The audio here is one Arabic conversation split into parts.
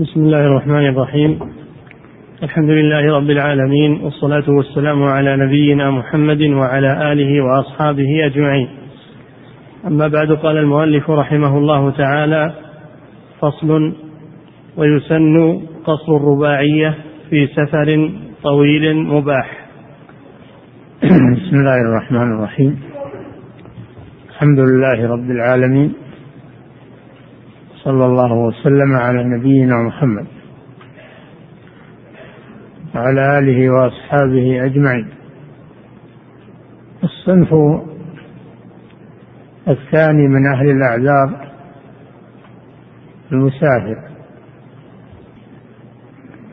بسم الله الرحمن الرحيم الحمد لله رب العالمين والصلاة والسلام على نبينا محمد وعلى آله وأصحابه أجمعين أما بعد قال المؤلف رحمه الله تعالى فصل ويسن قصر الرباعية في سفر طويل مباح بسم الله الرحمن الرحيم الحمد لله رب العالمين صلى الله وسلم على نبينا محمد وعلى آله وأصحابه أجمعين. الصنف الثاني من أهل الأعذار المسافر.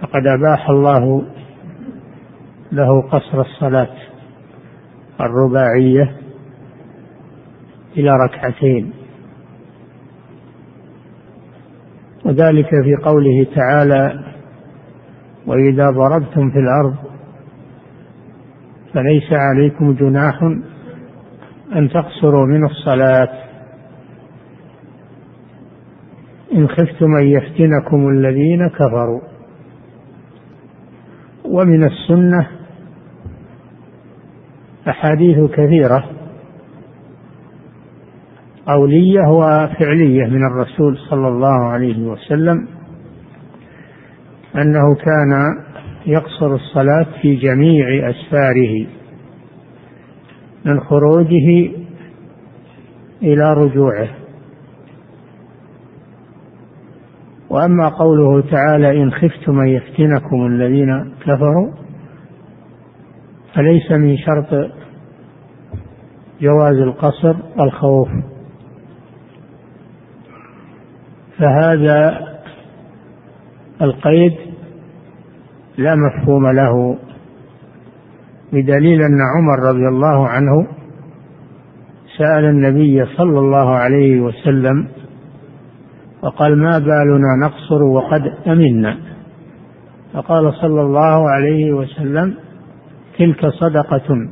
فقد أباح الله له قصر الصلاة الرباعية إلى ركعتين. وذلك في قوله تعالى وإذا ضربتم في الأرض فليس عليكم جناح أن تقصروا من الصلاة. إن خفتم أن يفتنكم الذين كفروا. ومن السنة أحاديث كثيرة قولية وفعلية من الرسول صلى الله عليه وسلم أنه كان يقصر الصلاة في جميع أسفاره من خروجه إلى رجوعه. وأما قوله تعالى إن خفتم أن يفتنكم الذين كفروا فليس من شرط جواز القصر الخوف فهذا القيد لا مفهوم له بدليل أن عمر رضي الله عنه سأل النبي صلى الله عليه وسلم وقال ما بالنا نقصر وقد أمنا. فقال صلى الله عليه وسلم تلك صدقة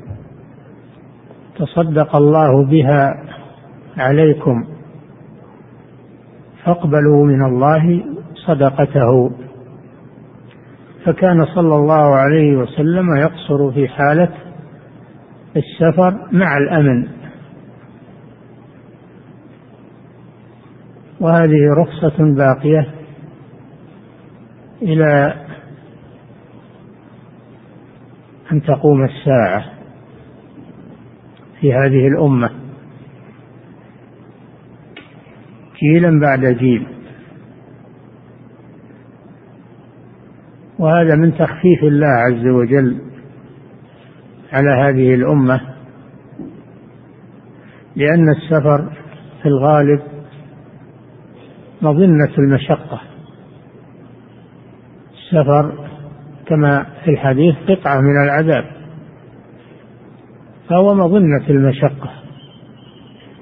تصدق الله بها عليكم. فاقبلوا من الله صدقته. فكان صلى الله عليه وسلم يقصر في حالة السفر مع الأمن. وهذه رخصة باقية إلى أن تقوم الساعة في هذه الأمة. جيلا بعد جيل. وهذا من تخفيف الله عز وجل على هذه الأمة لأن السفر في الغالب مظنة المشقة. السفر كما في الحديث قطعة من العذاب فهو مظنة المشقة.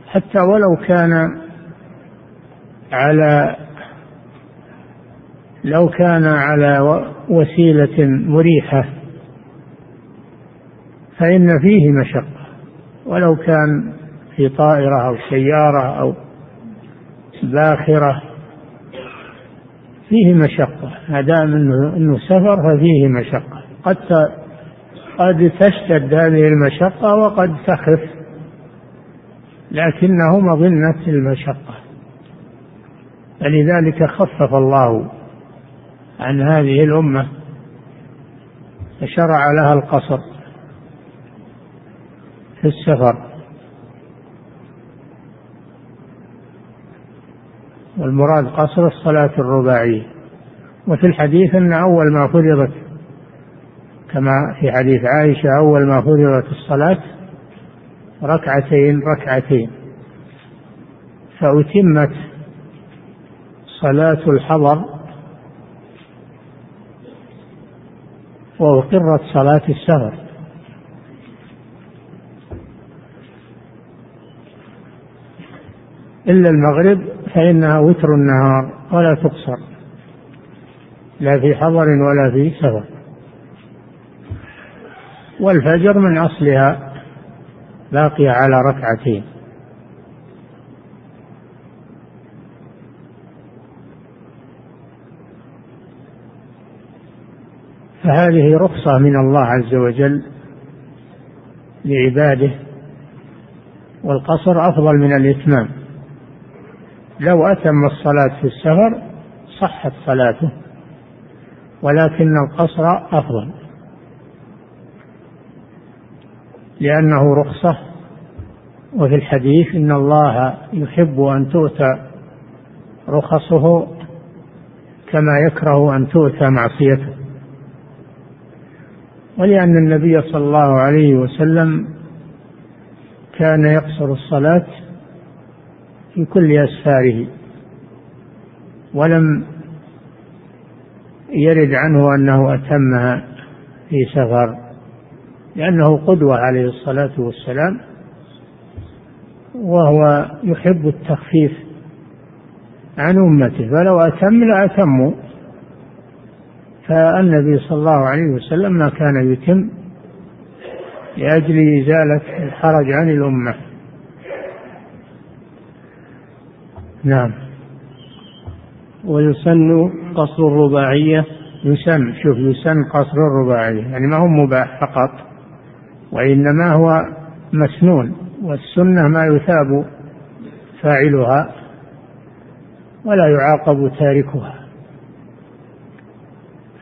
حتى ولو كان على لو كان على وسيلة مريحة فإن فيه مشقة. ولو كان في طائرة أو سيارة أو باخرة فيه مشقة. ما دام إنه سفر ففيه مشقة. قد قد تشتد هذه المشقة وقد تخف لكنه مظنة المشقة. فلذلك خفف الله عن هذه الأمة فشرع لها القصر في السفر والمراد قصر الصلاة الرباعية. وفي الحديث أن أول ما فرضت كما في حديث عائشة أول ما فرضت الصلاة ركعتين ركعتين. فأتمت صلاة الحضر وأقرت صلاة السفر. إلا المغرب فإنها وتر النهار ولا تقصر. لا في حضر ولا في سفر. والفجر من أصلها باقية على ركعتين. فهذه رخصة من الله عز وجل لعباده والقصر أفضل من الإتمام. لو أتم الصلاة في السفر صحت صلاته ولكن القصر أفضل. لأنه رخصة وفي الحديث إن الله يحب أن تؤتى رخصه كما يكره أن تؤتى معصيته. ولأن النبي صلى الله عليه وسلم كان يقصر الصلاة في كل أسفاره ولم يرد عنه أنه أتمها في سفر لأنه قدوة عليه الصلاة والسلام وهو يحب التخفيف عن أمته فلو أتم لأتموا. فالنبي صلى الله عليه وسلم ما كان يتم لأجل إزالة الحرج عن الأمة. نعم. ويسن قصر الرباعية؟ يسن شوف يسن قصر الرباعية. يعني ما هو مباح فقط وإنما هو مسنون والسنة ما يثاب فاعلها ولا يعاقب تاركها.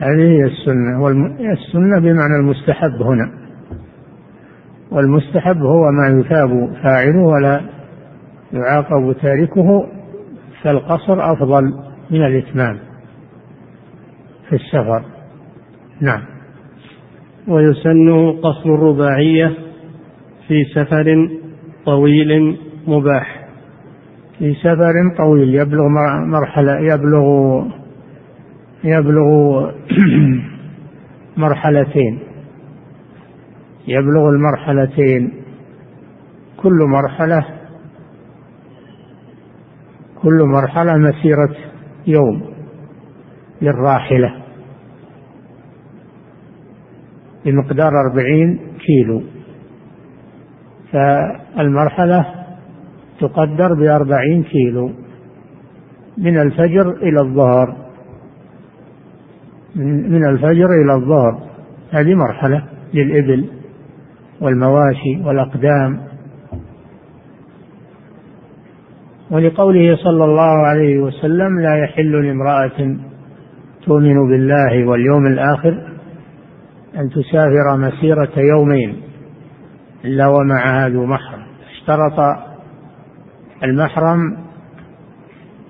هذه هي السنة. والسنة بمعنى المستحب هنا. والمستحب هو ما يثاب فاعله ولا يعاقب تاركه فالقصر أفضل من الإتمام في السفر. نعم. ويسن قصر الرباعية في سفر طويل مباح. في سفر طويل يبلغ مرحلة يبلغ يبلغ مرحلتين. يبلغ المرحلتين كل مرحلة كل مرحلة مسيرة يوم للراحلة بمقدار أربعين كيلو. فالمرحلة تقدر بأربعين كيلو من الفجر إلى الظهر. من الفجر إلى الظهر. هذه مرحلة للإبل والمواشي والأقدام. ولقوله صلى الله عليه وسلم لا يحل لامرأة تؤمن بالله واليوم الآخر أن تسافر مسيرة يومين إلا ومعها ذو محرم. اشترط المحرم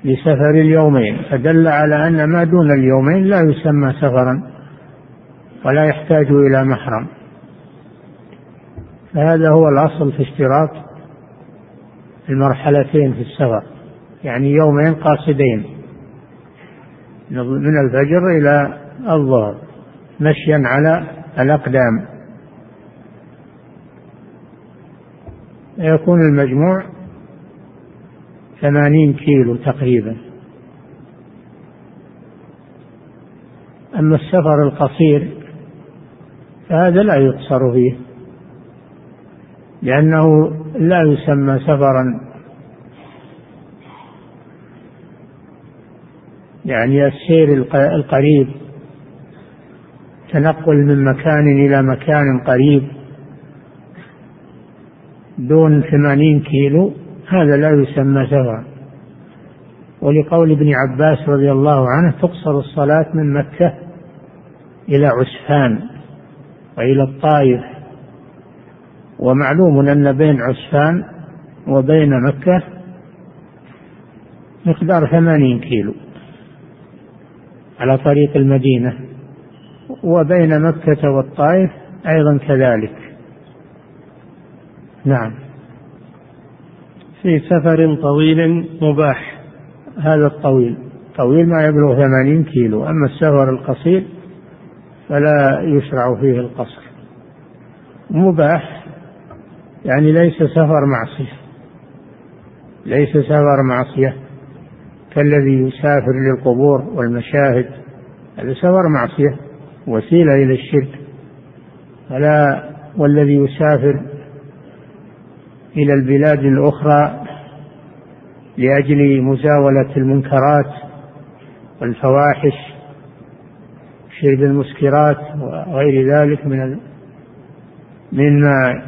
لسفر اليومين فدل على أن ما دون اليومين لا يسمى سفرا ولا يحتاج إلى محرم. فهذا هو الأصل في اشتراط المرحلتين في السفر يعني يومين قاصدين من الفجر إلى الظهر مشيا على الأقدام. يكون المجموع ثمانين كيلو تقريبا. أما السفر القصير فهذا لا يقصر فيه لأنه لا يسمى سفرا. يعني السير القريب تنقل من مكان إلى مكان قريب دون ثمانين كيلو هذا لا يسمى سفرا ولقول ابن عباس رضي الله عنه تقصر الصلاة من مكة إلى عسفان وإلى الطائف. ومعلوم أن بين عسفان وبين مكة مقدار ثمانين كيلو على طريق المدينة. وبين مكة والطائف أيضا كذلك. نعم. في سفر طويل مباح. هذا الطويل. طويل ما يبلغ ثمانين كيلو. أما السفر القصير فلا يشرع فيه القصر. مباح يعني ليس سفر معصية. ليس سفر معصية. كالذي يسافر للقبور والمشاهد. هذا سفر معصية. وسيلة إلى الشرك. فلا والذي يسافر إلى البلاد الأخرى لأجل مزاولة المنكرات والفواحش شرب المسكرات وغير ذلك من مما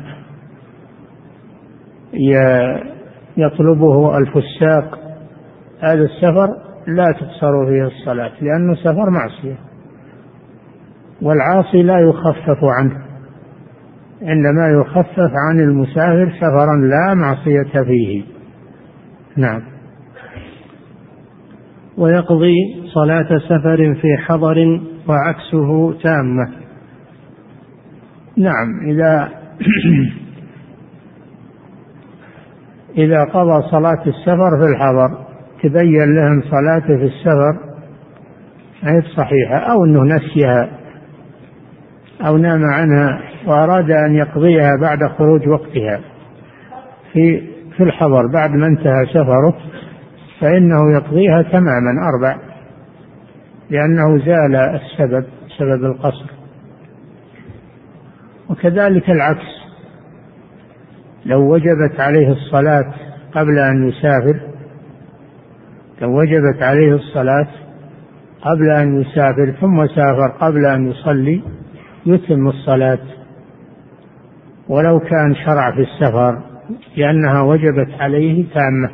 يطلبه الفساق. هذا السفر لا تقصر فيه الصلاة لأنه سفر معصية والعاصي لا يخفف عنه. إنما يخفف عن المسافر سفرا لا معصية فيه. نعم. ويقضي صلاة سفر في حضر وعكسه تامة. نعم إذا إذا قضى صلاة السفر في الحضر تبين لهم صلاته في السفر غير صحيحة أو أنه نسيها أو نام عنها وأراد أن يقضيها بعد خروج وقتها. في في الحضر بعد ما انتهى سفره فإنه يقضيها تماما أربع. لأنه زال السبب سبب القصر. وكذلك العكس. لو وجبت عليه الصلاة قبل أن يسافر لو وجبت عليه الصلاة قبل أن يسافر ثم سافر قبل أن يصلي يتم الصلاة. ولو كان شرع في السفر لأنها وجبت عليه تامة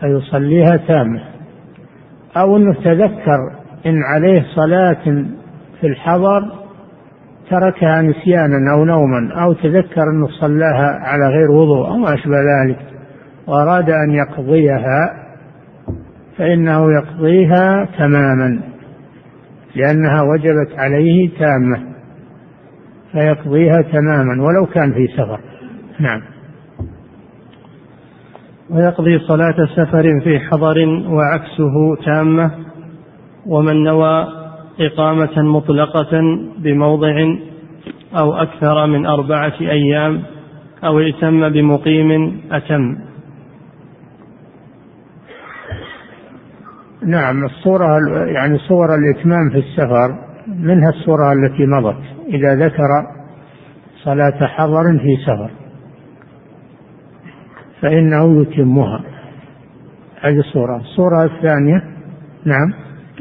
فيصليها تامة. أو أنه تذكر إن عليه صلاة في الحضر تركها نسيانا أو نوما أو تذكر أنه صلاها على غير وضوء أو أشبه ذلك وأراد أن يقضيها فإنه يقضيها تماما لأنها وجبت عليه تامة. فيقضيها تماما ولو كان في سفر. نعم. ويقضي صلاة سفر في حضر وعكسه تامة ومن نوى إقامة مطلقة بموضع أو أكثر من أربعة أيام أو ائتم بمقيم أتم. نعم الصورة يعني صور الإتمام في السفر منها الصورة التي مضت. إذا ذكر صلاة حضر في سفر فإنه يتمها. هذه الصورة. الصورة الثانية نعم.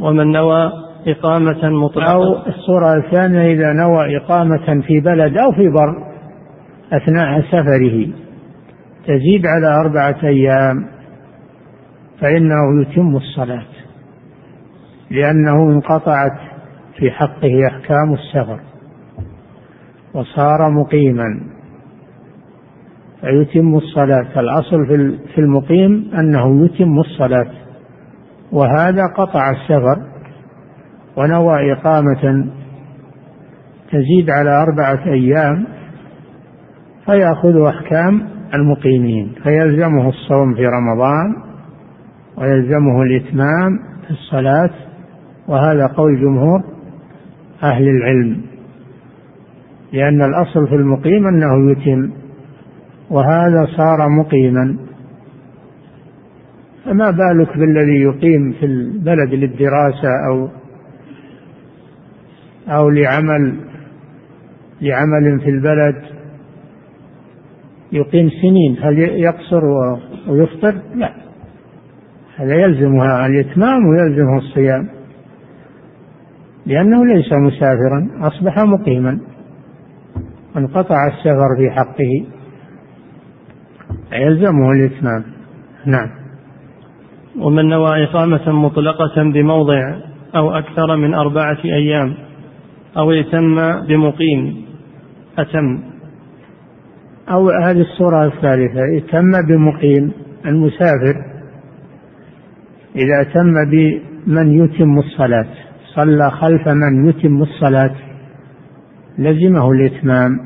ومن نوى إقامة مطلقة. أو الصورة الثانية إذا نوى إقامة في بلد أو في بر أثناء سفره تزيد على أربعة أيام فإنه يتم الصلاة. لأنه انقطعت في حقه أحكام السفر وصار مقيما. فيتم الصلاة. الأصل في المقيم أنه يتم الصلاة وهذا قطع السفر ونوى إقامة تزيد على أربعة أيام فيأخذ أحكام المقيمين. فيلزمه الصوم في رمضان ويلزمه الإتمام في الصلاة وهذا قول جمهور أهل العلم لأن الأصل في المقيم أنه يتم وهذا صار مقيما. فما بالك بالذي يقيم في البلد للدراسة أو أو لعمل لعمل في البلد؟ يقيم سنين هل يقصر ويفطر؟ لا. هذا يلزمها الإتمام ويلزمه الصيام. لأنه ليس مسافرا أصبح مقيما. انقطع السفر في حقه. يلزمه الإتمام. نعم. ومن نوى إقامة مطلقة بموضع أو أكثر من أربعة أيام أو ائتم بمقيم أتم. أو هذه الصورة الثالثة ائتم بمقيم المسافر. إذا أتم بمن يتم الصلاة. صلى خلف من يتم الصلاة. لزمه الإتمام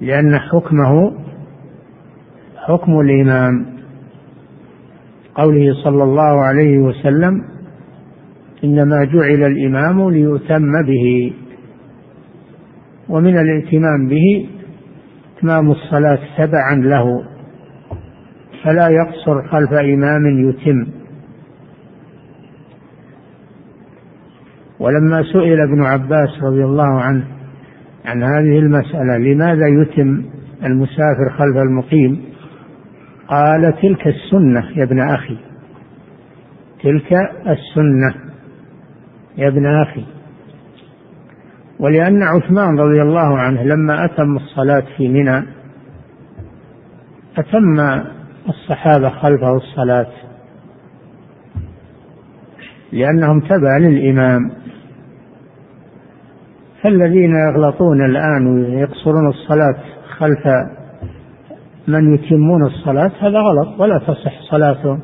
لأن حكمه حكم الإمام. قوله صلى الله عليه وسلم إنما جعل الإمام ليؤتم به. ومن الائتمام به إتمام الصلاة تبعا له. فلا يقصر خلف إمام يتم. ولما سئل ابن عباس رضي الله عنه عن هذه المسألة لماذا يتم المسافر خلف المقيم؟ قال تلك السنة يا ابن أخي تلك السنة يا ابن أخي. ولأن عثمان رضي الله عنه لما أتم الصلاة في منى أتم الصحابة خلفه الصلاة لأنهم تبع للإمام. فالذين يغلطون الآن ويقصرون الصلاة خلف من يتمون الصلاة هذا غلط ولا تصح صلاتهم.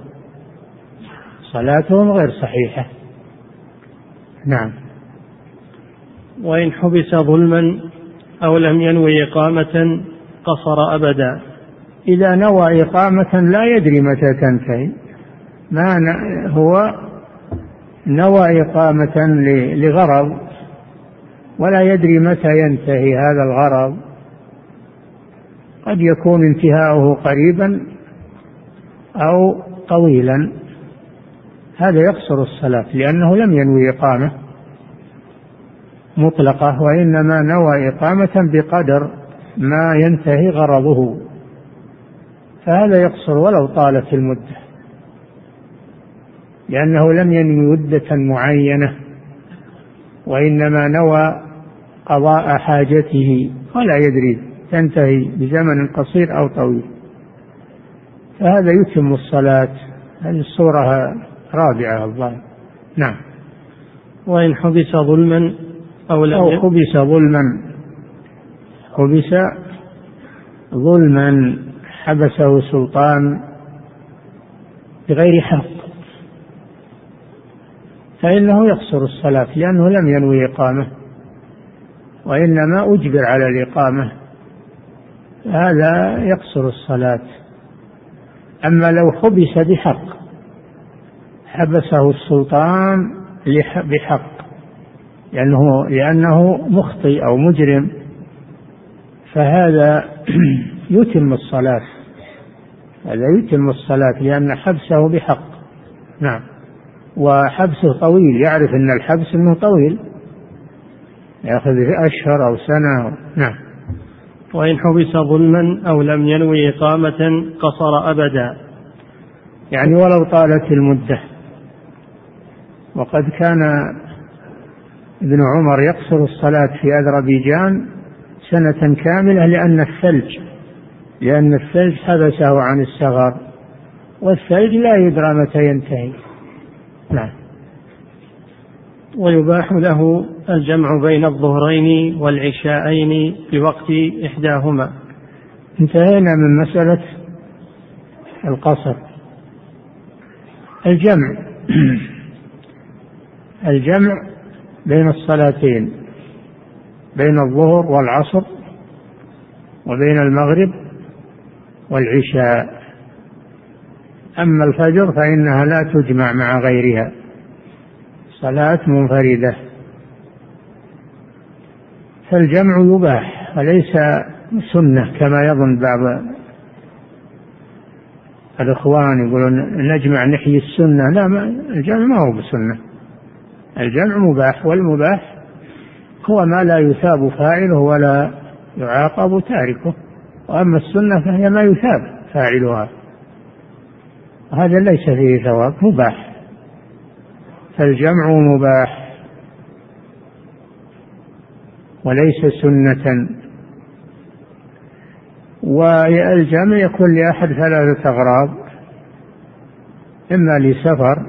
صلاتهم غير صحيحة. نعم. وإن حبس ظلما أو لم ينوي إقامة قصر أبدا. إذا نوى إقامة لا يدري متى تنتهي. ما هو نوى إقامة لغرض ولا يدري متى ينتهي هذا الغرض. قد يكون انتهاؤه قريبا أو طويلا. هذا يقصر الصلاة لأنه لم ينوي إقامة مطلقة وإنما نوى إقامة بقدر ما ينتهي غرضه. فهذا يقصر ولو طالت المدة لأنه لم ينوي مدة معينة وإنما نوى قضاء حاجته ولا يدري تنتهي بزمن قصير أو طويل. فهذا يتم الصلاة. هذه الصورة رابعة الظاهر. نعم. وإن حبس ظلما أو لم أو حبس ظلما. حبس ظلما حبسه سلطان بغير حق. فإنه يقصر الصلاة لأنه لم ينوي إقامة. وإنما أجبر على الإقامة. هذا يقصر الصلاة. أما لو حبس بحق حبسه السلطان بحق لأنه لأنه مخطئ أو مجرم فهذا يتم الصلاة. هذا يتم الصلاة لأن حبسه بحق. نعم. وحبسه طويل يعرف أن الحبس أنه طويل. يأخذ أشهر أو سنة. نعم. وإن حبس ظلما أو لم ينوي إقامة قصر أبدا. يعني ولو طالت المدة. وقد كان ابن عمر يقصر الصلاة في أذربيجان سنة كاملة لأن الثلج لأن الثلج حبسه عن السغر والثلج لا يدرى متى ينتهي. نعم. ويباح له الجمع بين الظهرين والعشاءين في وقت إحداهما. انتهينا من مسألة القصر. الجمع. الجمع بين الصلاتين بين الظهر والعصر وبين المغرب والعشاء. أما الفجر فإنها لا تجمع مع غيرها. صلاة منفردة. فالجمع يباح وليس سنة كما يظن بعض الإخوان يقولون نجمع نحيي السنة؟ لا ما الجمع ما هو بسنة. الجمع مباح والمباح هو ما لا يثاب فاعله ولا يعاقب تاركه وأما السنة فهي ما يثاب فاعلها. هذا ليس فيه ثواب مباح. فالجمع مباح. وليس سنة. والجمع يكون لأحد ثلاثة أغراض إما لسفر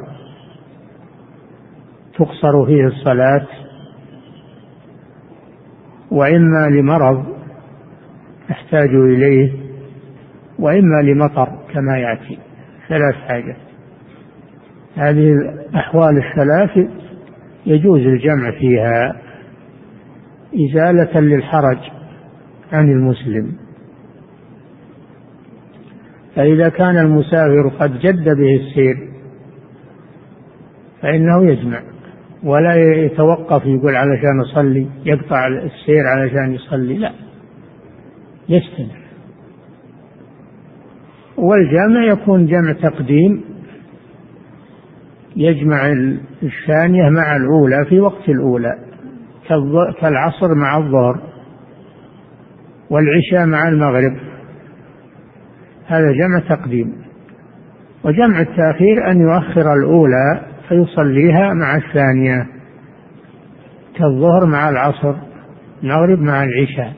تقصر فيه الصلاة وإما لمرض يحتاج إليه وإما لمطر كما يأتي. ثلاث حاجات. هذه الأحوال الثلاث يجوز الجمع فيها. إزالة للحرج عن المسلم. فإذا كان المسافر قد جد به السير فإنه يجمع ولا يتوقف يقول علشان أصلي يقطع السير علشان يصلي لا يستمر. والجامع يكون جمع تقديم يجمع الثانية مع الأولى في وقت الأولى. كالعصر مع الظهر والعشاء مع المغرب. هذا جمع تقديم. وجمع التأخير أن يؤخر الأولى فيصليها مع الثانية كالظهر مع العصر المغرب مع العشاء.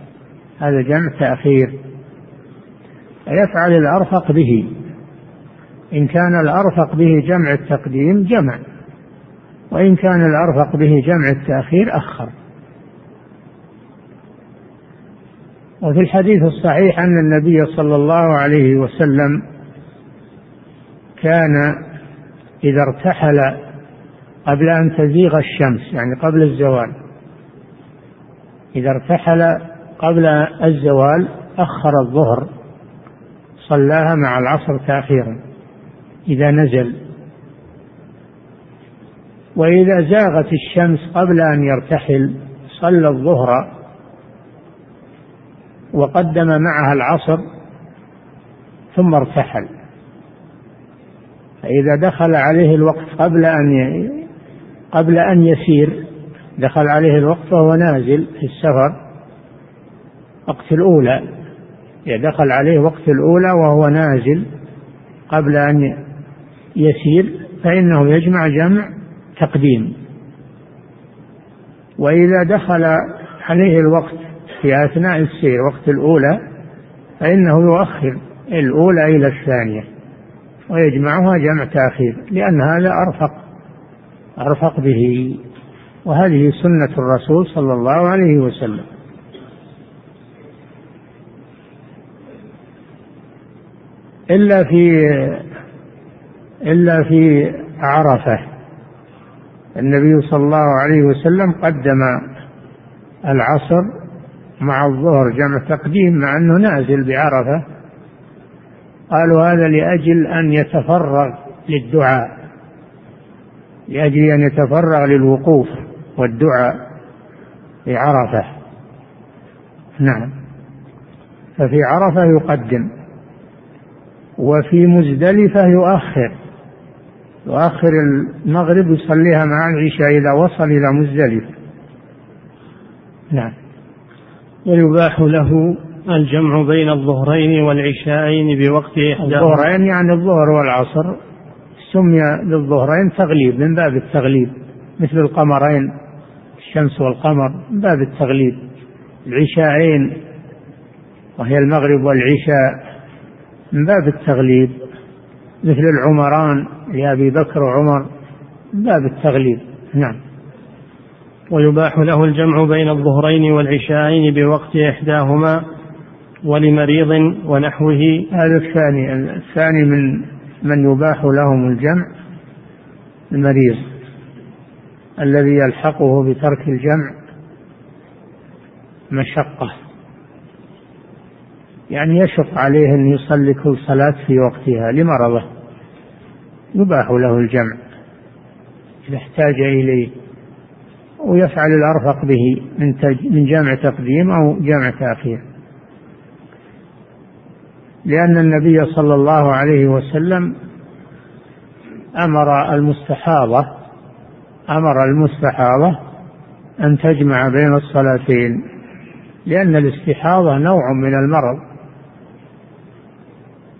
هذا جمع تأخير. يفعل الأرفق به. إن كان الأرفق به جمع التقديم جمع. وإن كان الأرفق به جمع التأخير أخر. وفي الحديث الصحيح أن النبي صلى الله عليه وسلم كان إذا ارتحل قبل أن تزيغ الشمس يعني قبل الزوال إذا ارتحل قبل الزوال أخر الظهر صلاها مع العصر تأخيرا إذا نزل. وإذا زاغت الشمس قبل أن يرتحل صلى الظهر وقدم معها العصر ثم ارتحل. فإذا دخل عليه الوقت قبل أن قبل أن يسير دخل عليه الوقت وهو نازل في السفر وقت الأولى دخل عليه وقت الأولى وهو نازل قبل أن يسير فإنه يجمع جمع تقديم. وإذا دخل عليه الوقت في أثناء السير وقت الأولى فإنه يؤخر الأولى إلى الثانية ويجمعها جمع تأخير لأن هذا أرفق أرفق به وهذه سنة الرسول صلى الله عليه وسلم. إلا في إلا في عرفة النبي صلى الله عليه وسلم قدم العصر مع الظهر جمع تقديم مع أنه نازل بعرفة. قالوا هذا لأجل أن يتفرغ للدعاء لأجل أن يتفرغ للوقوف والدعاء في عرفة نعم. ففي عرفة يقدم وفي مزدلفة يؤخر. يؤخر المغرب يصليها مع العشاء إذا وصل إلى مزدلفة. نعم. ويباح له الجمع بين الظهرين والعشاءين بوقت إحداهما. الظهرين يعني الظهر والعصر سمي للظهرين تغليب من باب التغليب مثل القمرين الشمس والقمر من باب التغليب. العشاءين وهي المغرب والعشاء من باب التغليب. مثل العمران لأبي بكر وعمر من باب التغليب. نعم. ويباح له الجمع بين الظهرين والعشاءين بوقت إحداهما ولمريض ونحوه. هذا الثاني الثاني من من يباح لهم الجمع المريض الذي يلحقه بترك الجمع مشقة. يعني يشق عليه أن يصلي كل صلاة في وقتها لمرضه. يباح له الجمع. إذا احتاج إليه. ويفعل الأرفق به من من جامع تقديم أو جامع تأخير. لأن النبي صلى الله عليه وسلم أمر المستحاضة أمر المستحاضة أن تجمع بين الصلاتين لأن الاستحاضة نوع من المرض.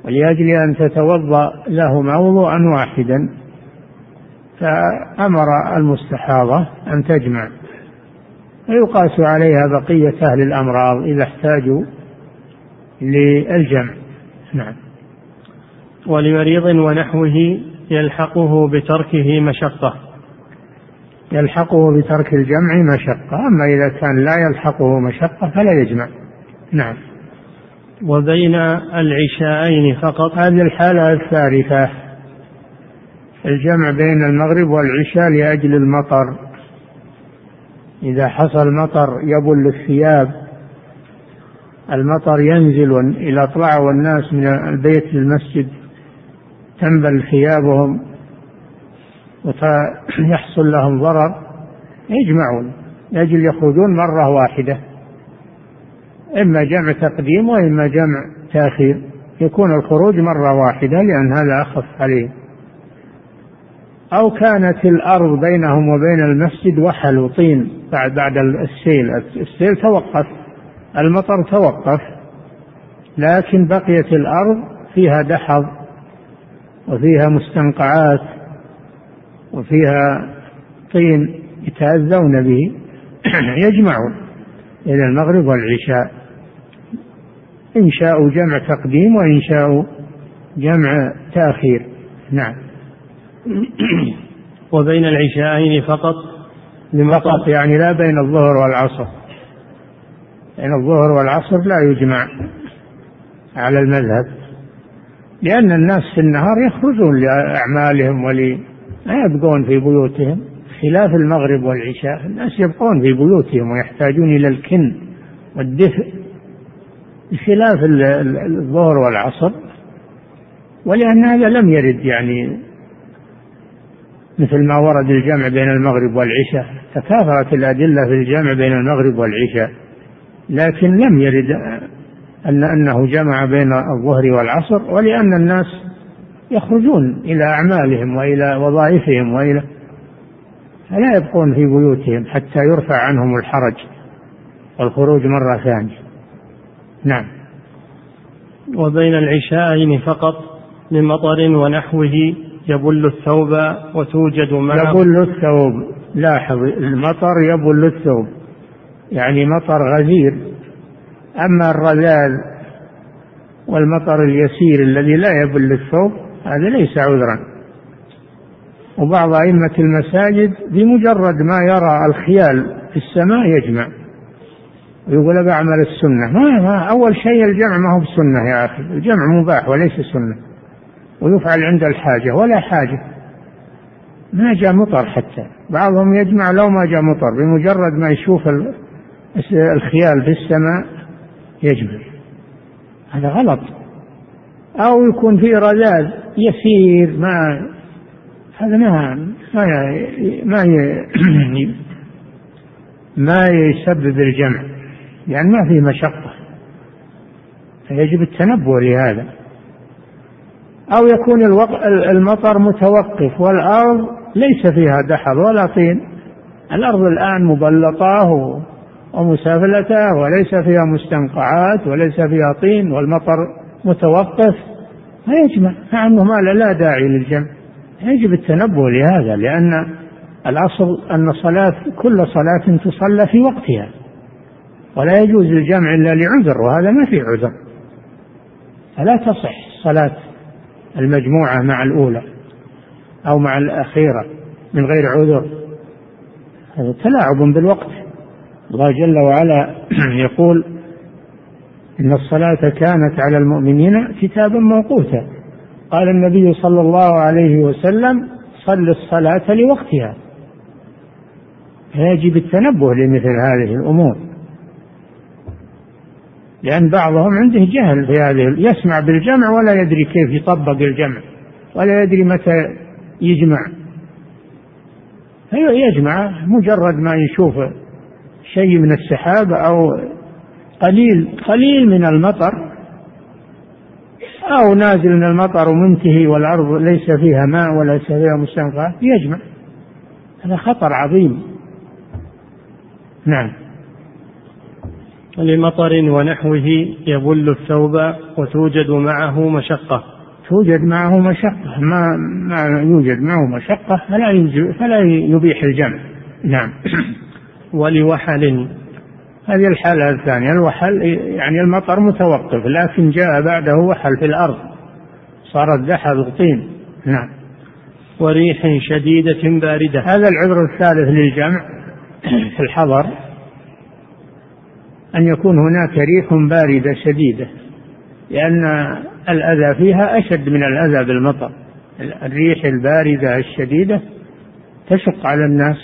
ولأجل أن تتوضأ لهما وضوءا واحدا. فأمر المستحاضة أن تجمع. ويقاس عليها بقية أهل الأمراض إذا احتاجوا للجمع. نعم. ولمريض ونحوه يلحقه بتركه مشقة. يلحقه بترك الجمع مشقة أما إذا كان لا يلحقه مشقة فلا يجمع. نعم. وبين العشاءين فقط. هذه الحالة الثالثة. الجمع بين المغرب والعشاء لأجل المطر. إذا حصل مطر يبل الثياب المطر ينزل إذا طلعوا الناس من البيت للمسجد. تنبل ثيابهم ويحصل لهم ضرر. يجمعون. لأجل يخرجون مرة واحدة. إما جمع تقديم وإما جمع تأخير. يكون الخروج مرة واحدة لأن هذا أخف عليهم. أو كانت الأرض بينهم وبين المسجد وحل وطين بعد بعد السيل. السيل توقف المطر توقف لكن بقيت الأرض فيها دحض وفيها مستنقعات وفيها طين يتأذون به يجمعون إلى المغرب والعشاء. إن شاءوا جمع تقديم وإن شاءوا جمع تأخير. نعم. وبين العشاءين فقط فقط. يعني لا بين الظهر والعصر. بين الظهر والعصر لا يجمع على المذهب لأن الناس في النهار يخرجون لأعمالهم ولي ما يبقون في بيوتهم. خلاف المغرب والعشاء الناس يبقون في بيوتهم ويحتاجون إلى الكن والدفء. بخلاف الظهر والعصر ولأن هذا لم يرد يعني مثل ما ورد الجمع بين المغرب والعشاء تكاثرت الأدلة في الجمع بين المغرب والعشاء لكن لم يرد أن أنه جمع بين الظهر والعصر ولأن الناس يخرجون إلى أعمالهم وإلى وظائفهم وإلى فلا يبقون في بيوتهم حتى يرفع عنهم الحرج والخروج مرة ثانية. نعم. وبين العشاءين فقط من مطر ونحوه يبل الثوب وتوجد معه يبل الثوب. لاحظ المطر يبل الثوب. يعني مطر غزير. أما الرذاذ والمطر اليسير الذي لا يبل الثوب هذا ليس عذرا. وبعض أئمة المساجد بمجرد ما يرى الخيال في السماء يجمع. ويقول بعمل السنة ما, ما أول شيء الجمع ما هو بسنة يا أخي الجمع مباح وليس سنة. ويفعل عند الحاجة ولا حاجة. ما جاء مطر حتى. بعضهم يجمع لو ما جاء مطر بمجرد ما يشوف الخيال في السماء يجمع هذا غلط. أو يكون في رذاذ يسير ما هذا ما ما ما ما يسبب الجمع يعني ما فيه مشقة. فيجب التنبؤ لهذا. أو يكون المطر متوقف والأرض ليس فيها دحض ولا طين. الأرض الآن مبلطة ومسافلتة وليس فيها مستنقعات وليس فيها طين والمطر متوقف. فيجمع مع أنه ما لا داعي للجمع. يجب التنبؤ لهذا لأن الأصل أن صلاة كل صلاة تصلى في وقتها. ولا يجوز الجمع إلا لعذر وهذا ما في عذر. فلا تصح صلاة المجموعة مع الأولى أو مع الأخيرة من غير عذر. هذا تلاعب بالوقت. الله جل وعلا يقول إن الصلاة كانت على المؤمنين كتابا موقوتا. قال النبي صلى الله عليه وسلم صل الصلاة لوقتها. فيجب التنبه لمثل هذه الأمور. لأن بعضهم عنده جهل في هذه يسمع بالجمع ولا يدري كيف يطبق الجمع ولا يدري متى يجمع. يجمع مجرد ما يشوف شيء من السحاب أو قليل قليل من المطر أو نازل من المطر ومنتهي والأرض ليس فيها ماء وليس فيها مستنقع يجمع. هذا خطر عظيم. نعم. لمطر ونحوه يبل الثوب وتوجد معه مشقة. توجد معه مشقة. ما ما يوجد معه مشقة فلا فلا يبيح الجمع. نعم. ولوحل. هذه الحالة الثانية. الوحل يعني المطر متوقف لكن جاء بعده وحل في الأرض. صارت دحض طين نعم. وريح شديدة باردة. هذا العذر الثالث للجمع في الحضر. أن يكون هناك ريح باردة شديدة لأن الأذى فيها أشد من الأذى بالمطر. الريح الباردة الشديدة تشق على الناس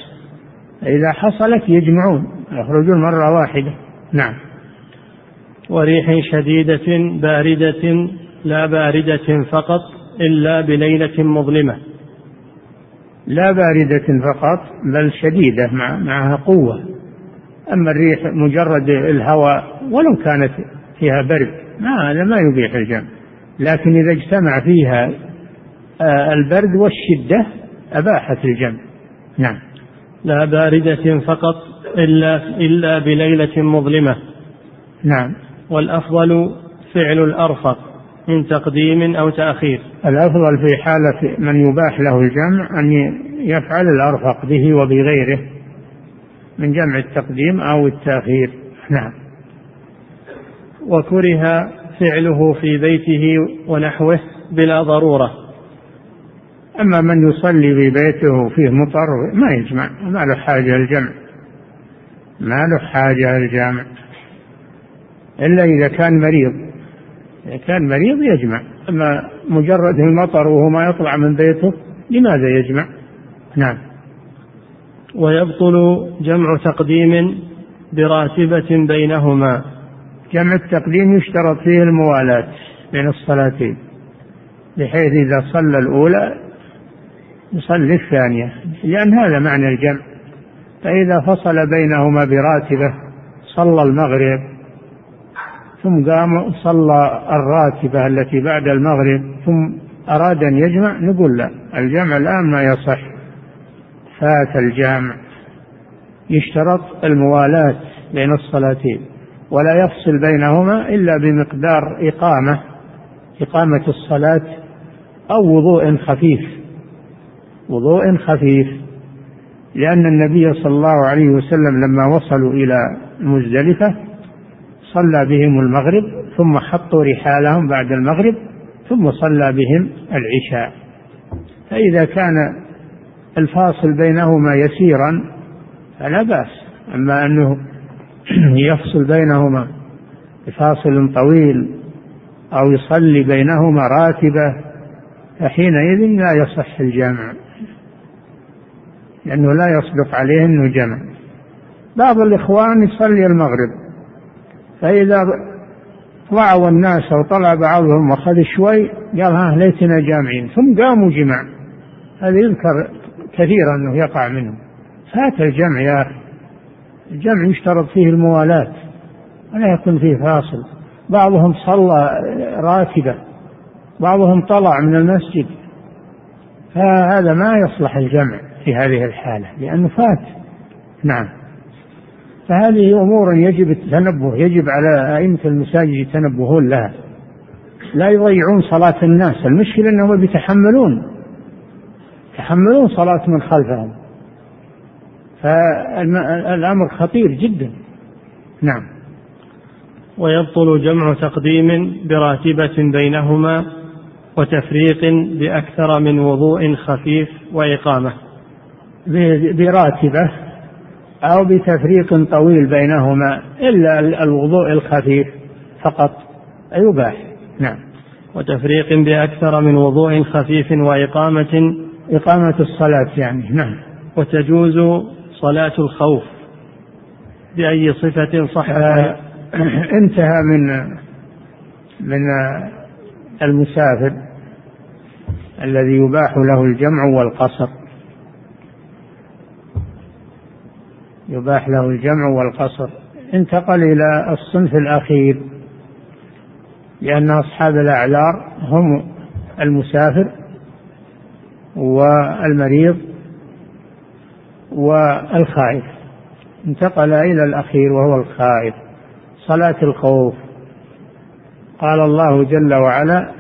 إذا حصلت يجمعون يخرجون مرة واحدة. نعم. وريح شديدة باردة لا باردة فقط إلا بليلة مظلمة. لا باردة فقط بل شديدة مع معها قوة. أما الريح مجرد الهواء ولو كانت فيها برد ما هذا ما يبيح الجمع. لكن إذا اجتمع فيها آه، البرد والشدة أباحت الجمع. نعم. لا باردة فقط إلا إلا بليلة مظلمة. نعم. والأفضل فعل الأرفق من تقديم أو تأخير. الأفضل في حالة من يباح له الجمع أن يفعل الأرفق به وبغيره. من جمع التقديم أو التأخير. نعم. وكره فعله في بيته ونحوه بلا ضرورة. أما من يصلي في بيته فيه مطر ما يجمع ما له حاجة الجمع ما له حاجة الجامع إلا إذا كان مريض. إذا كان مريض يجمع. أما مجرد المطر وهو ما يطلع من بيته لماذا يجمع؟ نعم. ويبطل جمع تقديم براتبة بينهما. جمع التقديم يشترط فيه الموالاة بين الصلاتين بحيث إذا صلى الأولى يصلي الثانية لأن هذا معنى الجمع. فإذا فصل بينهما براتبة صلى المغرب ثم قام صلى الراتبة التي بعد المغرب ثم أراد أن يجمع نقول لا الجمع الآن ما يصح. فات الجامع. يشترط الموالاة بين الصلاتين ولا يفصل بينهما إلا بمقدار إقامة إقامة الصلاة أو وضوء خفيف. وضوء خفيف لأن النبي صلى الله عليه وسلم لما وصلوا إلى مزدلفة صلى بهم المغرب ثم حطوا رحالهم بعد المغرب ثم صلى بهم العشاء. فإذا كان الفاصل بينهما يسيرا فلا بأس. أما أنه يفصل بينهما بفاصل طويل أو يصلي بينهما راتبة فحينئذ لا يصح الجمع لأنه لا يصدق عليه أنه جمع. بعض الإخوان يصلي المغرب فإذا وعوا الناس وطلع بعضهم وأخذ شوي قال ها ليتنا جامعين ثم قاموا جمع. هذا يذكر كثيرا أنه يقع منهم. فات الجمع يا أخي. الجمع يشترط فيه الموالاة ولا يكون فيه فاصل. بعضهم صلى راتبة بعضهم طلع من المسجد. فهذا ما يصلح الجمع في هذه الحالة لأنه فات. نعم. فهذه أمور يجب التنبه يجب على أئمة المساجد يتنبهون لها. لا يضيعون صلاة الناس المشكلة أنهم بيتحملون. يتحملون صلاة من خلفهم. فالأمر خطير جدا. نعم. ويبطل جمع تقديم براتبة بينهما وتفريق بأكثر من وضوء خفيف وإقامة. براتبة أو بتفريق طويل بينهما إلا الوضوء الخفيف فقط يباح. نعم. وتفريق بأكثر من وضوء خفيف وإقامة إقامة الصلاة يعني نعم. وتجوز صلاة الخوف بأي صفة صح؟ آه انتهى من من المسافر الذي يباح له الجمع والقصر. يباح له الجمع والقصر. انتقل إلى الصنف الأخير لأن أصحاب الأعذار هم المسافر. والمريض والخائف. انتقل إلى الأخير وهو الخائف. صلاة الخوف. قال الله جل وعلا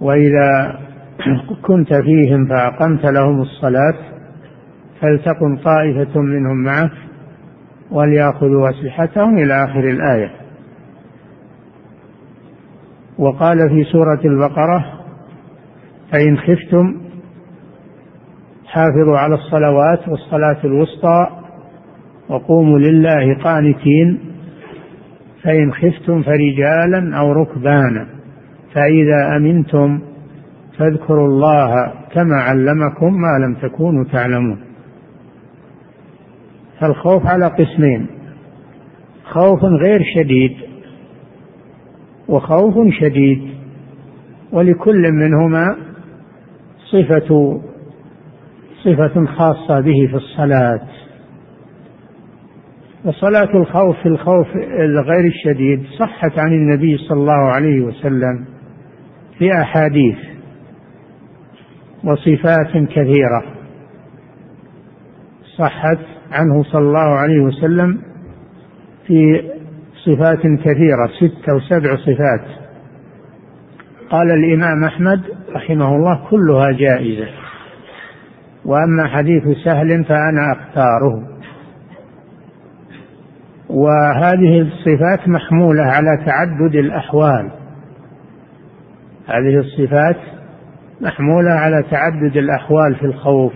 وإذا كنت فيهم فأقمت لهم الصلاة فلتكن طائفة منهم معك وليأخذوا أسلحتهم إلى آخر الآية. وقال في سورة البقرة فإن خفتم حافظوا على الصلوات والصلاة الوسطى وقوموا لله قانتين فإن خفتم فرجالا أو ركبانا فإذا أمنتم فاذكروا الله كما علمكم ما لم تكونوا تعلمون. فالخوف على قسمين خوف غير شديد وخوف شديد. ولكل منهما صفة صفة خاصة به في الصلاة. وصلاة الخوف في الخوف الغير الشديد صحت عن النبي صلى الله عليه وسلم في أحاديث وصفات كثيرة. صحت عنه صلى الله عليه وسلم في صفات كثيرة ست أو سبع صفات. قال الإمام أحمد رحمه الله كلها جائزة. وأما حديث سهل فأنا أختاره. وهذه الصفات محمولة على تعدد الأحوال. هذه الصفات محمولة على تعدد الأحوال في الخوف.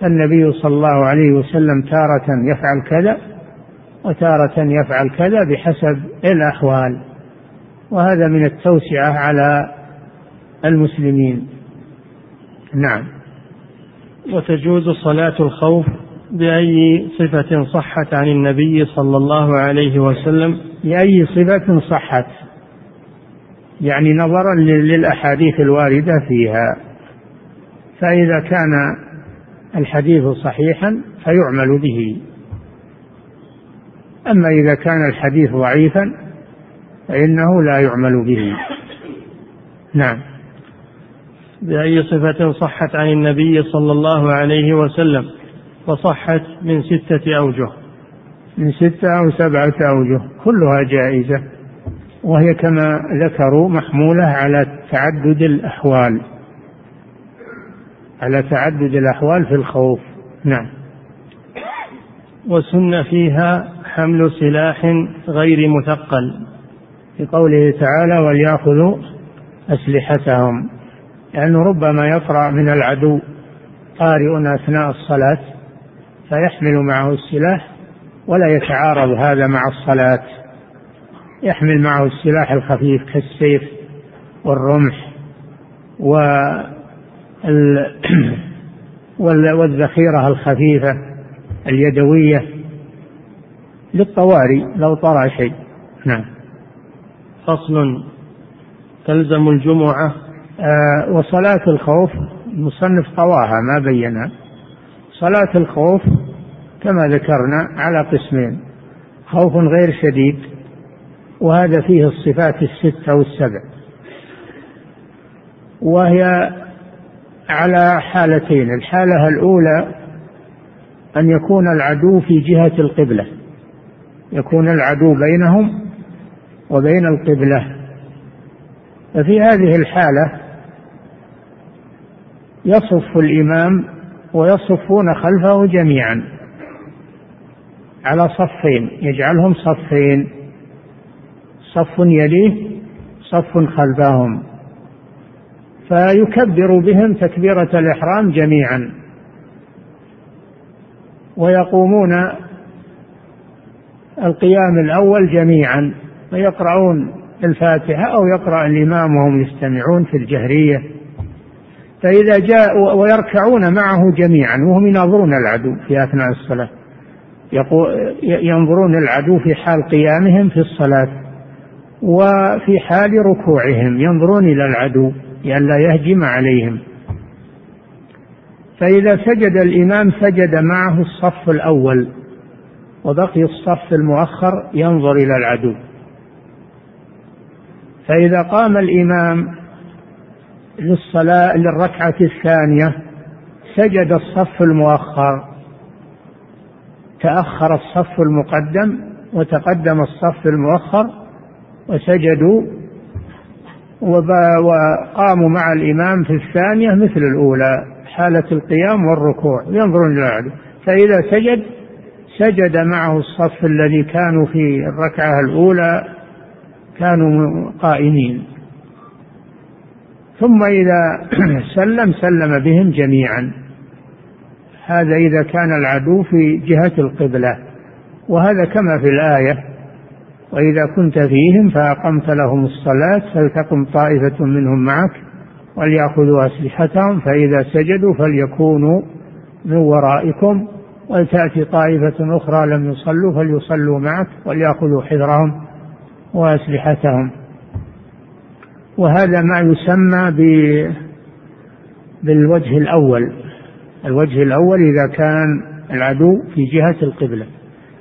فالنبي صلى الله عليه وسلم تارة يفعل كذا وتارة يفعل كذا بحسب الأحوال. وهذا من التوسعة على المسلمين. نعم. وتجوز صلاة الخوف بأي صفة صحت عن النبي صلى الله عليه وسلم؟ بأي صفة صحت. يعني نظرا للأحاديث الواردة فيها. فإذا كان الحديث صحيحا فيعمل به. أما إذا كان الحديث ضعيفا فإنه لا يعمل به. نعم. بأي صفة صحت عن النبي صلى الله عليه وسلم وصحت من ستة أوجه؟ من ستة أو سبعة أوجه كلها جائزة. وهي كما ذكروا محمولة على تعدد الأحوال. على تعدد الأحوال في الخوف. نعم. وسن فيها حمل سلاح غير مثقل في قوله تعالى وليأخذوا أسلحتهم. لأنه ربما يطرأ من العدو قارئ أثناء الصلاة فيحمل معه السلاح ولا يتعارض هذا مع الصلاة. يحمل معه السلاح الخفيف كالسيف والرمح و والذخيرة الخفيفة اليدوية. للطوارئ لو طرأ شيء. نعم. فصل. تلزم الجمعة. آه وصلاة الخوف المصنف طواها ما بينها صلاة الخوف كما ذكرنا على قسمين. خوف غير شديد وهذا فيه الصفات الستة والسبع. وهي على حالتين. الحالة الأولى أن يكون العدو في جهة القبلة. يكون العدو بينهم وبين القبلة. ففي هذه الحالة يصف الإمام ويصفون خلفه جميعا على صفين يجعلهم صفين صف يليه صف خلفهم. فيكبر بهم تكبيرة الإحرام جميعا. ويقومون القيام الأول جميعا ويقرؤون الفاتحة أو يقرأ الإمام وهم يستمعون في الجهرية. فإذا جاء ويركعون معه جميعا وهم يناظرون العدو في أثناء الصلاة. ينظرون العدو في حال قيامهم في الصلاة وفي حال ركوعهم ينظرون إلى العدو لئلا يهجم عليهم. فإذا سجد الإمام سجد معه الصف الأول. وبقي الصف المؤخر ينظر إلى العدو. فإذا قام الإمام للصلاة للركعة الثانية سجد الصف المؤخر تأخر الصف المقدم وتقدم الصف المؤخر وسجدوا وقاموا مع الإمام في الثانية مثل الأولى حالة القيام والركوع ينظرون إلى العدو. فإذا سجد سجد معه الصف الذي كانوا في الركعة الأولى كانوا قائمين. ثم إذا سلم سلم بهم جميعا. هذا إذا كان العدو في جهة القبلة. وهذا كما في الآية وإذا كنت فيهم فأقمت لهم الصلاة فلتقم طائفة منهم معك وليأخذوا أسلحتهم فإذا سجدوا فليكونوا من ورائكم. ولتأتي طائفة أخرى لم يصلوا فليصلوا معك وليأخذوا حذرهم وأسلحتهم. وهذا ما يسمى بالوجه الأول. الوجه الأول إذا كان العدو في جهة القبلة.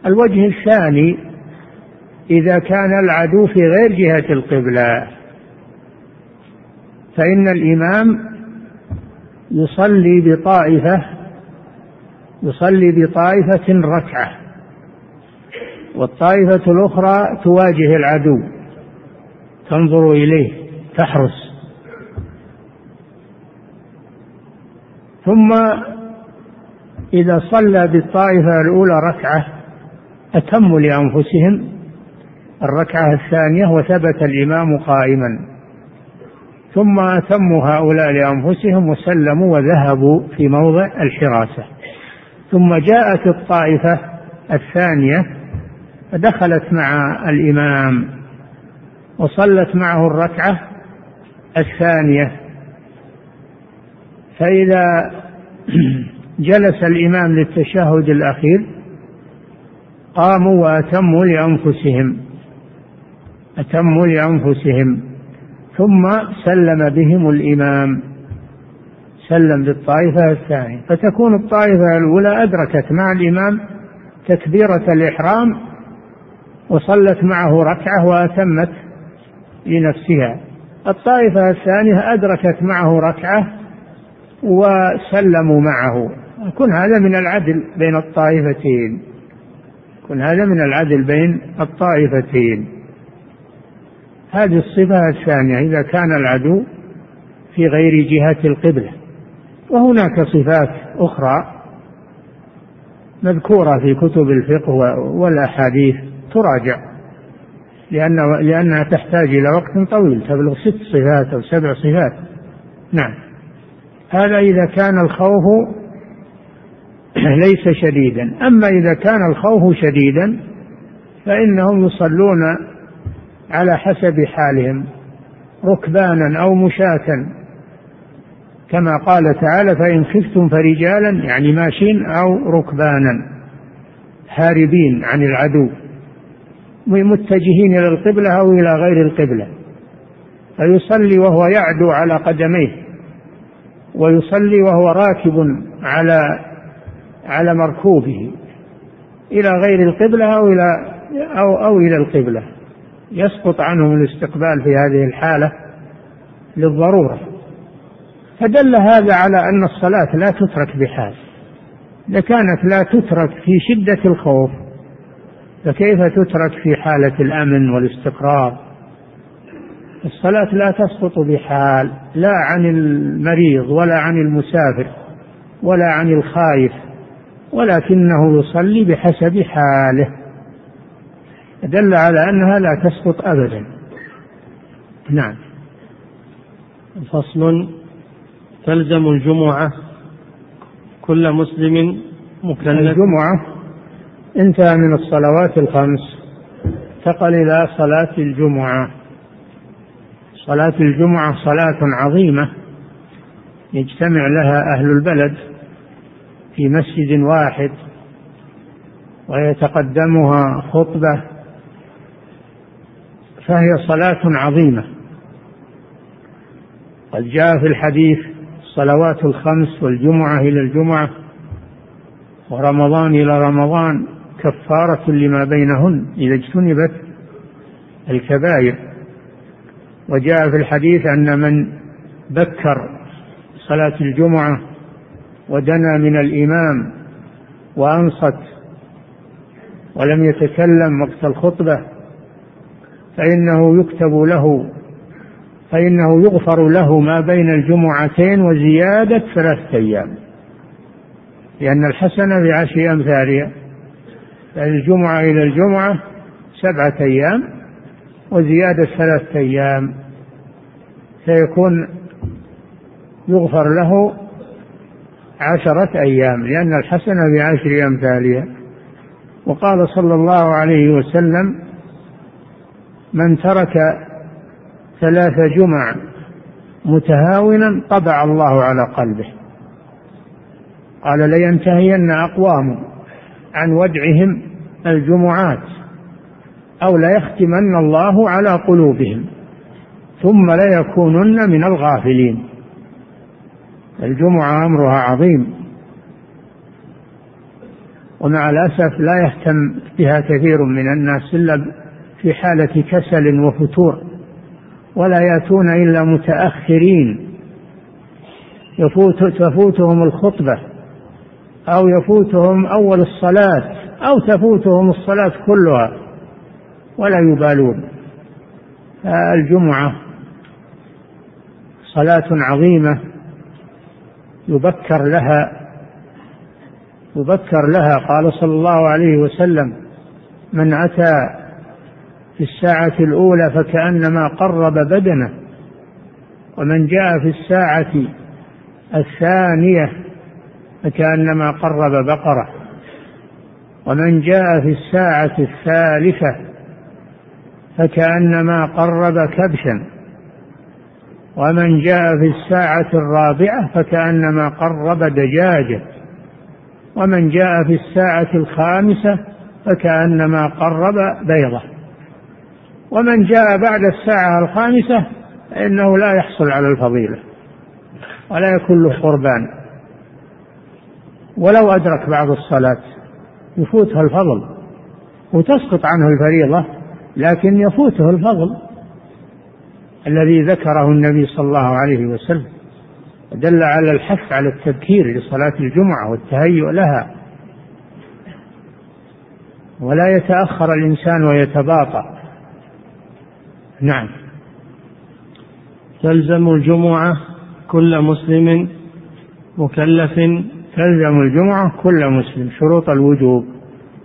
الوجه الثاني إذا كان العدو في غير جهة القبلة. فإن الإمام يصلي بطائفة يصلي بطائفة ركعة والطائفة الأخرى تواجه العدو تنظر إليه تحرس. ثم إذا صلى بالطائفة الأولى ركعة أتموا لأنفسهم الركعة الثانية وثبت الإمام قائما. ثم أتموا هؤلاء لأنفسهم وسلموا وذهبوا في موضع الحراسة. ثم جاءت الطائفة الثانية فدخلت مع الإمام وصلت معه الركعة الثانية. فإذا جلس الإمام للتشهد الأخير قاموا وأتموا لأنفسهم أتموا لأنفسهم ثم سلم بهم الإمام. سلم بالطائفة الثانية. فتكون الطائفة الأولى أدركت مع الإمام تكبيرة الإحرام وصلت معه ركعة وأتمت لنفسها. الطائفة الثانية أدركت معه ركعة وسلموا معه. يكون هذا من العدل بين الطائفتين. يكون هذا من العدل بين الطائفتين. هذه الصفة الثانية إذا كان العدو في غير جهة القبلة. وهناك صفات أخرى مذكورة في كتب الفقه والأحاديث تراجع لأن لأنها تحتاج إلى وقت طويل تبلغ ست صفات أو سبع صفات. نعم. هذا إذا كان الخوف ليس شديدا. أما إذا كان الخوف شديدا فإنهم يصلون على حسب حالهم ركبانا أو مشاة. كما قال تعالى فإن خفتم فرجالا يعني ماشين أو ركبانا هاربين عن العدو متجهين إلى القبلة أو إلى غير القبلة. فيصلي وهو يعدو على قدميه ويصلي وهو راكب على على مركوبه إلى غير القبلة أو إلى أو أو إلى القبلة. يسقط عنهم الاستقبال في هذه الحالة للضرورة. فدل هذا على أن الصلاة لا تترك بحال. إذا كانت لا تترك في شدة الخوف فكيف تترك في حالة الأمن والاستقرار؟ الصلاة لا تسقط بحال لا عن المريض ولا عن المسافر ولا عن الخائف ولكنه يصلي بحسب حاله. دل على أنها لا تسقط أبدا. نعم. فصل تلزم الجمعة. كل مسلم مكلف. الجمعة انتهى من الصلوات الخمس انتقل إلى صلاة الجمعة. صلاة الجمعة صلاة عظيمة يجتمع لها أهل البلد في مسجد واحد ويتقدمها خطبة فهي صلاة عظيمة. قد جاء في الحديث الصلوات الخمس والجمعة إلى الجمعة ورمضان إلى رمضان كفارة لما بينهن إذا اجتنبت الكبائر. وجاء في الحديث أن من بكر صلاة الجمعة ودنا من الإمام وأنصت ولم يتكلم وقت الخطبة فإنه يكتب له فإنه يغفر له ما بين الجمعتين وزيادة ثلاثة أيام. لأن الحسنة بعشر أمثالها الجمعة إلى الجمعة سبعة أيام وزيادة ثلاثة أيام. فيكون يغفر له عشرة أيام لأن الحسنة بعشر أمثالها وقال صلى الله عليه وسلم من ترك ثلاث جمع متهاونا طبع الله على قلبه. قال لينتهين أقوام عن ودعهم الجمعات أو ليختمن الله على قلوبهم ثم ليكونن من الغافلين. الجمعة أمرها عظيم. ومع الأسف لا يهتم بها كثير من الناس إلا في حالة كسل وفتور. ولا يأتون إلا متأخرين. يفوت تفوتهم الخطبة أو يفوتهم أول الصلاة أو تفوتهم الصلاة كلها ولا يبالون. الجمعة صلاة عظيمة يبكر لها يبكر لها قال صلى الله عليه وسلم من أتى في الساعة الأولى فكأنما قرب بدنه. ومن جاء في الساعة الثانية فكأنما قرب بقرة. ومن جاء في الساعة الثالثة فكأنما قرب كبشا. ومن جاء في الساعة الرابعة فكأنما قرب دجاجة. ومن جاء في الساعة الخامسة فكأنما قرب بيضة. ومن جاء بعد الساعة الخامسة فإنه لا يحصل على الفضيلة ولا يكون له قربان. ولو أدرك بعض الصلاة يفوتها الفضل وتسقط عنه الفريضة لكن يفوته الفضل الذي ذكره النبي صلى الله عليه وسلم. دل على الحث على التبكير لصلاة الجمعة والتهيؤ لها. ولا يتأخر الإنسان ويتباطأ. نعم. تلزم الجمعة كل مسلم مكلف. تلزم الجمعة كل مسلم. شروط الوجوب.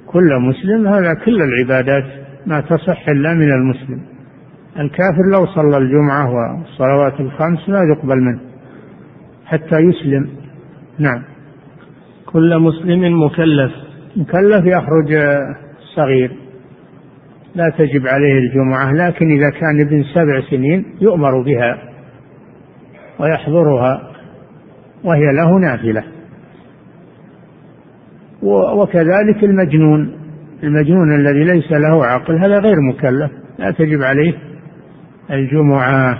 كل مسلم هذا كل العبادات ما تصح إلا من المسلم. الكافر لو صلى الجمعة والصلوات الخمس لا يقبل منه حتى يسلم. نعم. كل مسلم مكلف. مكلف يخرج صغير. لا تجب عليه الجمعة لكن إذا كان ابن سبع سنين يؤمر بها ويحضرها وهي له نافلة. وكذلك المجنون المجنون الذي ليس له عقل هذا غير مكلف لا تجب عليه الجمعة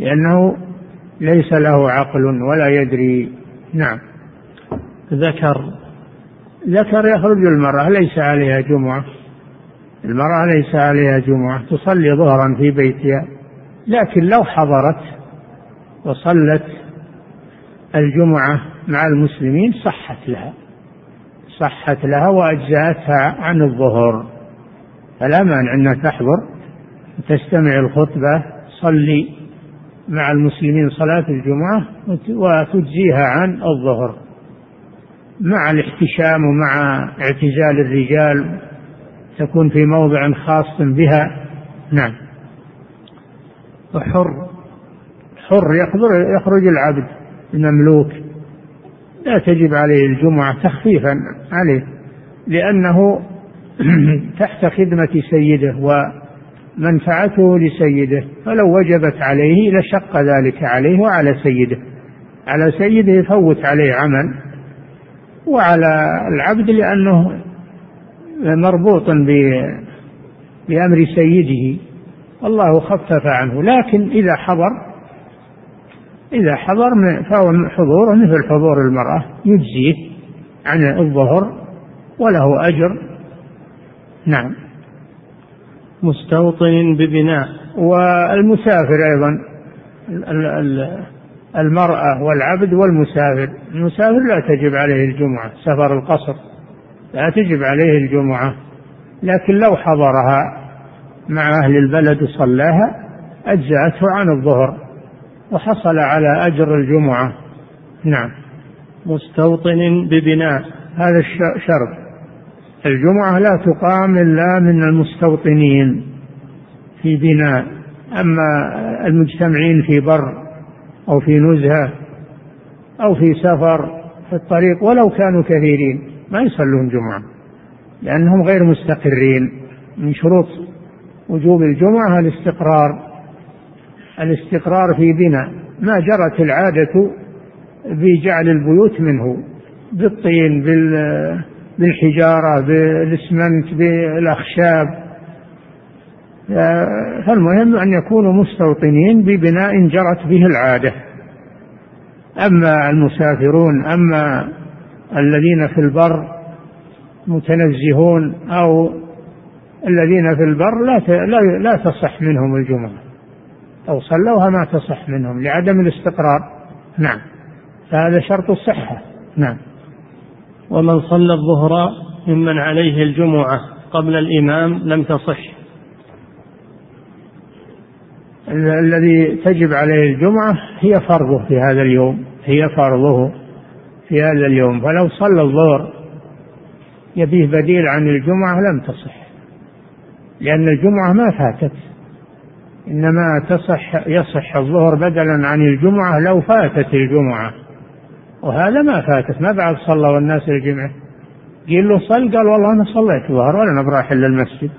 لأنه ليس له عقل ولا يدري. نعم. ذكر. ذكر يخرج المرأة ليس عليها جمعة. المرأة ليس عليها جمعة تصلي ظهرا في بيتها. لكن لو حضرت وصلت الجمعة مع المسلمين صحت لها. صحت لها وأجزأتها عن الظهر. فلا مانع أنها تحضر تستمع الخطبة صلي مع المسلمين صلاة الجمعة وتجزيها عن الظهر. مع الاحتشام ومع اعتزال الرجال تكون في موضع خاص بها. نعم. وحر. حر يخرج العبد المملوك لا تجب عليه الجمعة تخفيفا عليه لأنه تحت خدمة سيده ومنفعته لسيده. فلو وجبت عليه لشق ذلك عليه وعلى سيده. على سيده يفوت عليه عمل وعلى العبد لأنه مربوط بأمر سيده. الله خفف عنه. لكن إذا حضر إذا حضر فهو حضوره مثل حضور المرأة. يجزيه عن الظهر وله أجر. نعم. مستوطن ببناء. والمسافر أيضا. المرأة والعبد والمسافر. المسافر لا تجب عليه الجمعة سفر القصر. لا تجب عليه الجمعة لكن لو حضرها مع أهل البلد وصلاها أجزأته عن الظهر وحصل على أجر الجمعة. نعم. مستوطن ببناء هذا شرط. الجمعة لا تقام إلا من المستوطنين في بناء أما المجتمعين في بر أو في نزهة أو في سفر في الطريق ولو كانوا كثيرين. ما يصلون جمعة لأنهم غير مستقرين من شروط وجوب الجمعة الاستقرار. الاستقرار في بناء ما جرت العادة بجعل البيوت منه بالطين بالحجارة بالإسمنت بالأخشاب. فالمهم أن يكونوا مستوطنين ببناء جرت به العادة. أما المسافرون أما الذين في البر متنزهون أو الذين في البر لا لا تصح منهم الجمعة أو صلوها ما تصح منهم لعدم الاستقرار. نعم. فهذا شرط الصحة. نعم. ومن صلى الظهر ممن عليه الجمعة قبل الإمام لم تصح. الذي تجب عليه الجمعة هي فرضه في هذا اليوم. هي فرضه. في هذا اليوم فلو صلى الظهر يبيه بديل عن الجمعة لم تصح لأن الجمعة ما فاتت إنما تصح يصح الظهر بدلا عن الجمعة لو فاتت الجمعة وهذا ما فاتت ما بعد صلى والناس الجمعة قيل له صل قال والله أنا صليت الظهر ولا نبراح إلا المسجد.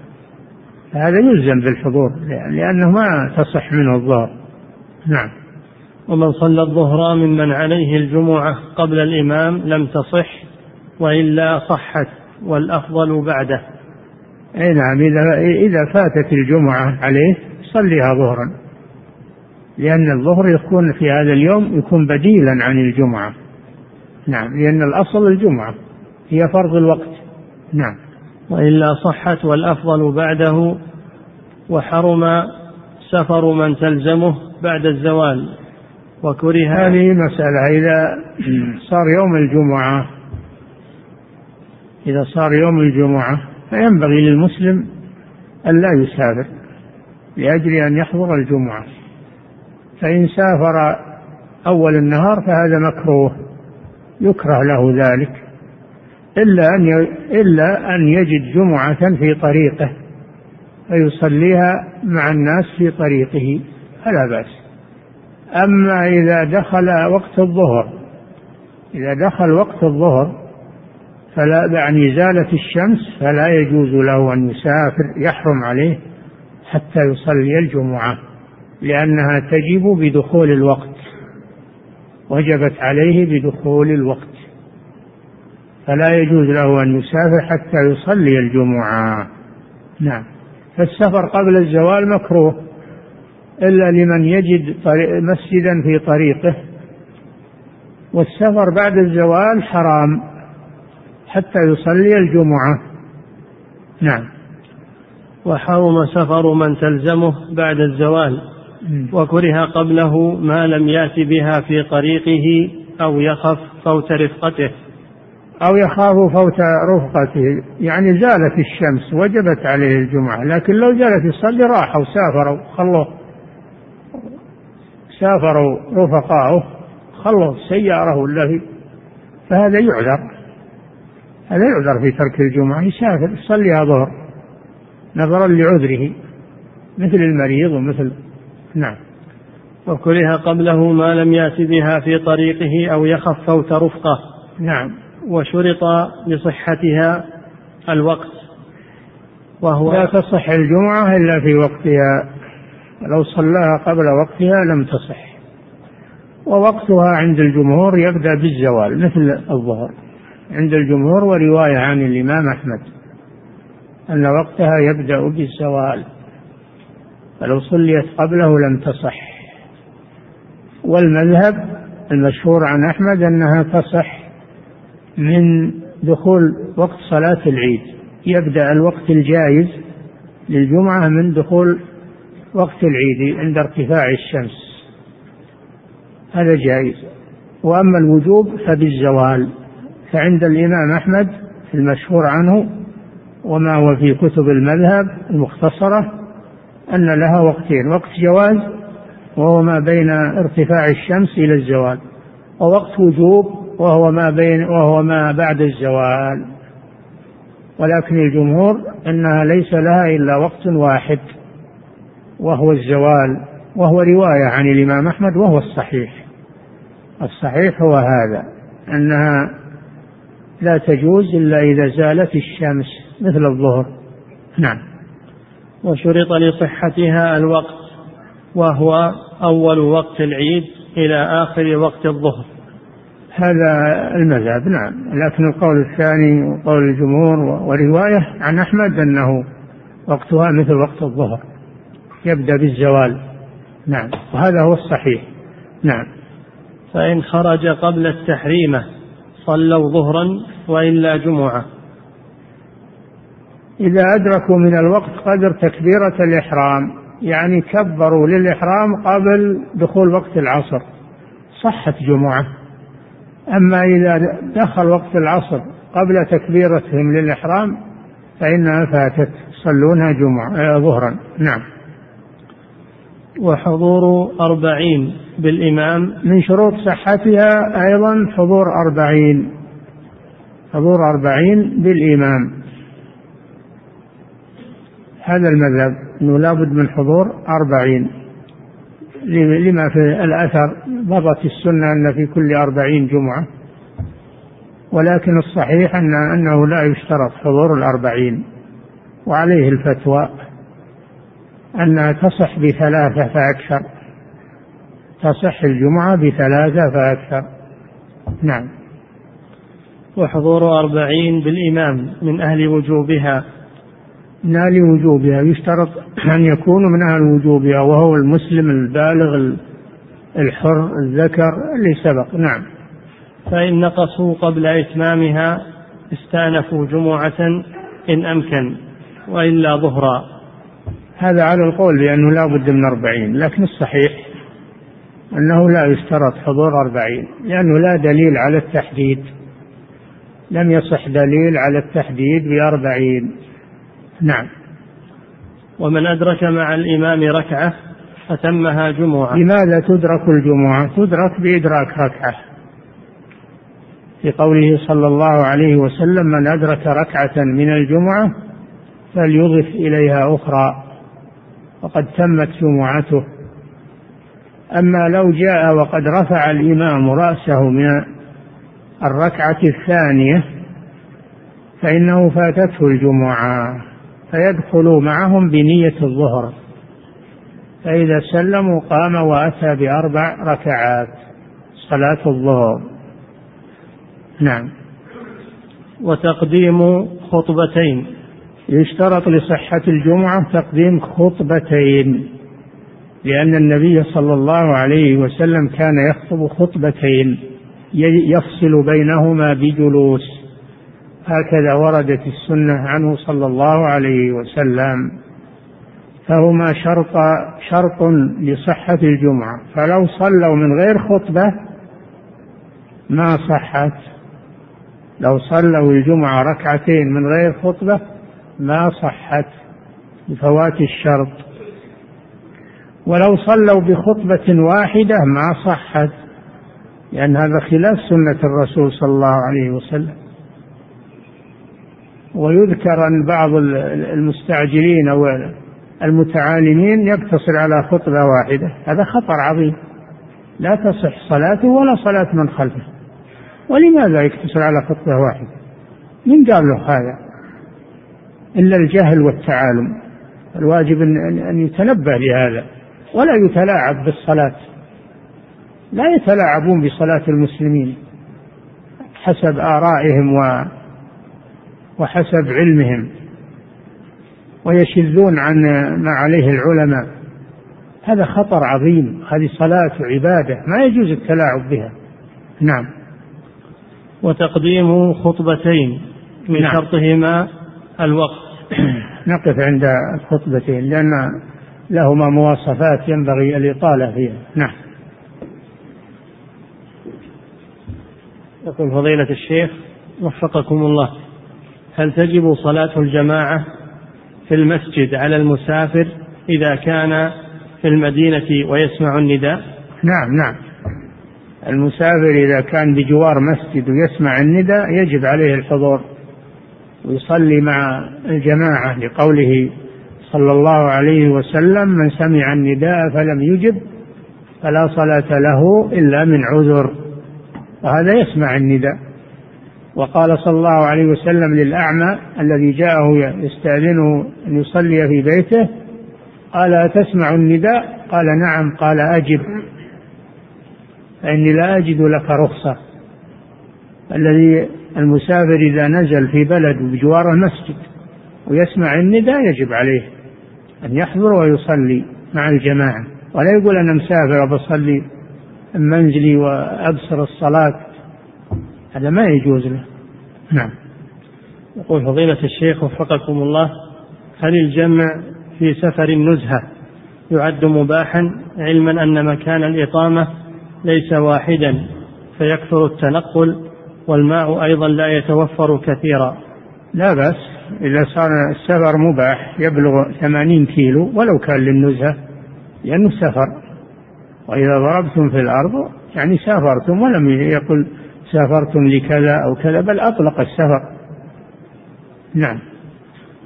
هذا يلزم بالحضور لأنه ما تصح منه الظهر. نعم. ومن صلى الظهر ممن عليه الجمعة قبل الإمام لم تصح وإلا صحت والأفضل بعده. أي نعم إذا إذا فاتت الجمعة عليه صليها ظهرا لأن الظهر يكون في هذا اليوم يكون بديلا عن الجمعة. نعم لأن الأصل الجمعة هي فرض الوقت. نعم. وإلا صحت والأفضل بعده. وحرم سفر من تلزمه بعد الزوال. وكره هذه مسألة. إذا صار يوم الجمعة إذا صار يوم الجمعة فينبغي للمسلم أن لا يسافر لأجل أن يحضر الجمعة. فإن سافر أول النهار فهذا مكروه يكره له ذلك. إلا أن إلا أن يجد جمعة في طريقه فيصليها مع الناس في طريقه فلا بأس. أما إذا دخل وقت الظهر إذا دخل وقت الظهر فلا يعني زالت الشمس فلا يجوز له أن يسافر يحرم عليه حتى يصلي الجمعة لأنها تجب بدخول الوقت وجبت عليه بدخول الوقت. فلا يجوز له أن يسافر حتى يصلي الجمعة. نعم. فالسفر قبل الزوال مكروه. إلا لمن يجد مسجدا في طريقه. والسفر بعد الزوال حرام حتى يصلي الجمعة. نعم. وحرم سفر من تلزمه بعد الزوال وكره قبله ما لم يأت بها في طريقه أو يخف فوت رفقته. أو يخاف فوت رفقته. يعني زالت الشمس وجبت عليه الجمعة لكن لو جلس يصلي راحوا سافروا خلوا سافروا رفقاؤه خلوا السيارة ولا فهذا يعذر. هذا يعذر في ترك الجمعة يسافر يصليها ظهر نظرا لعذره مثل المريض ومثل نعم. وكره قبله ما لم يأت بها في طريقه أو يخف فوت رفقة. نعم. وشرط لصحتها الوقت. وهو لا تصح الجمعة إلا في وقتها. لو صلاها قبل وقتها لم تصح. ووقتها عند الجمهور يبدأ بالزوال مثل الظهر. عند الجمهور ورواية عن الإمام أحمد أن وقتها يبدأ بالزوال. فلو صليت قبله لم تصح. والمذهب المشهور عن أحمد أنها تصح من دخول وقت صلاة العيد. يبدأ الوقت الجائز للجمعة من دخول وقت العيد عند ارتفاع الشمس. هذا جائز. وأما الوجوب فبالزوال فعند الإمام أحمد المشهور عنه وما هو في كتب المذهب المختصرة أن لها وقتين وقت جواز وهو ما بين ارتفاع الشمس إلى الزوال ووقت وجوب وهو ما بين وهو ما بعد الزوال. ولكن الجمهور أنها ليس لها إلا وقت واحد. وهو الزوال وهو رواية عن الإمام أحمد وهو الصحيح. الصحيح هو هذا أنها لا تجوز إلا إذا زالت الشمس مثل الظهر. نعم. وشرط لصحتها الوقت وهو أول وقت العيد إلى آخر وقت الظهر. هذا المذهب نعم. لكن القول الثاني وقول الجمهور ورواية عن أحمد أنه وقتها مثل وقت الظهر. يبدأ بالزوال نعم. وهذا هو الصحيح. نعم. فإن خرج قبل التحريمة صلوا ظهرا وإلا جمعة. إذا أدركوا من الوقت قدر تكبيرة الإحرام يعني كبروا للإحرام قبل دخول وقت العصر. صحت جمعة. أما إذا دخل وقت العصر قبل تكبيرتهم للإحرام فإنها فاتت. يصلونها جمعة آه ظهرا. نعم. وحضور أربعين بالإمام من شروط صحتها أيضا حضور أربعين. حضور أربعين بالإمام. هذا المذهب أنه لابد من حضور أربعين. لما في الأثر ضبط السنة أن في كل أربعين جمعة. ولكن الصحيح أن أنه لا يشترط حضور الأربعين. وعليه الفتوى. أنها تصح بثلاثة فأكثر. تصح الجمعة بثلاثة فأكثر. نعم. وحضور أربعين بالإمام من أهل وجوبها. من أهل وجوبها. يشترط أن يكونوا من أهل وجوبها وهو المسلم البالغ الحر الذكر اللي سبق. نعم. فإن نقصوا قبل إتمامها استأنفوا جمعة إن أمكن وإلا ظهرا. هذا على القول بأنه لا بد من أربعين لكن الصحيح أنه لا يشترط حضور أربعين لأنه لا دليل على التحديد. لم يصح دليل على التحديد بأربعين. نعم. ومن أدرك مع الإمام ركعة أتمها جمعة. لماذا تدرك الجمعة؟ تدرك بإدراك ركعة. في قوله صلى الله عليه وسلم من أدرك ركعة من الجمعة فليضف إليها أخرى. وقد تمت جمعته أما لو جاء وقد رفع الإمام رأسه من الركعة الثانية فإنه فاتته الجمعة فيدخل معهم بنية الظهر. فإذا سلموا قام وأتى بأربع ركعات صلاة الظهر. نعم. وتقديم خطبتين. يشترط لصحة الجمعة تقديم خطبتين لأن النبي صلى الله عليه وسلم كان يخطب خطبتين يفصل بينهما بجلوس. هكذا وردت السنة عنه صلى الله عليه وسلم. فهما شرط شرط لصحة الجمعة. فلو صلوا من غير خطبة ما صحت. لو صلوا الجمعة ركعتين من غير خطبة ما صحت لفوات الشرط. ولو صلوا بخطبة واحدة ما صحت لأن هذا خلاف سنة الرسول صلى الله عليه وسلم. ويذكر أن بعض المستعجلين أو المتعالمين يقتصر على خطبة واحدة. هذا خطر عظيم. لا تصح صلاته ولا صلاة من خلفه. ولماذا يقتصر على خطبة واحدة؟ من قال له هذا؟ إلا الجهل والتعالم. الواجب أن يتنبه لهذا ولا يتلاعب بالصلاة. لا يتلاعبون بصلاة المسلمين حسب آرائهم و وحسب علمهم ويشذون عن ما عليه العلماء. هذا خطر عظيم. هذه صلاة وعبادة ما يجوز التلاعب بها. نعم. وتقديم خطبتين من نعم. شرطهما الوقت نقف عند الخطبتين لأن لهما مواصفات ينبغي الإطالة فيها. نعم. يقول فضيلة الشيخ وفقكم الله هل تجب صلاة الجماعة في المسجد على المسافر إذا كان في المدينة ويسمع النداء؟ نعم نعم. المسافر إذا كان بجوار مسجد ويسمع النداء يجب عليه الحضور. ويصلي مع الجماعة لقوله صلى الله عليه وسلم من سمع النداء فلم يجب فلا صلاة له إلا من عذر. وهذا يسمع النداء. وقال صلى الله عليه وسلم للأعمى الذي جاءه يستأذنه أن يصلي في بيته قال أتسمع النداء؟ قال نعم. قال أجب. فإني لا أجد لك رخصة. الذي المسافر إذا نزل في بلد بجواره مسجد ويسمع النداء يجب عليه أن يحضر ويصلي مع الجماعة. ولا يقول أنا مسافر وبصلي منزلي وأبصر الصلاة. هذا ما يجوز له. نعم. يقول فضيلة الشيخ وفقكم الله هل الجمع في سفر النزهة يعد مباحا؟ علما أن مكان الإقامة ليس واحدا فيكثر التنقل والماء أيضا لا يتوفر كثيرا. لا بأس إذا صار السفر مباح يبلغ ثمانين كيلو ولو كان للنزهة لأنه سفر. وإذا ضربتم في الأرض يعني سافرتم ولم يقل سافرتم لكذا أو كذا بل أطلق السفر. نعم.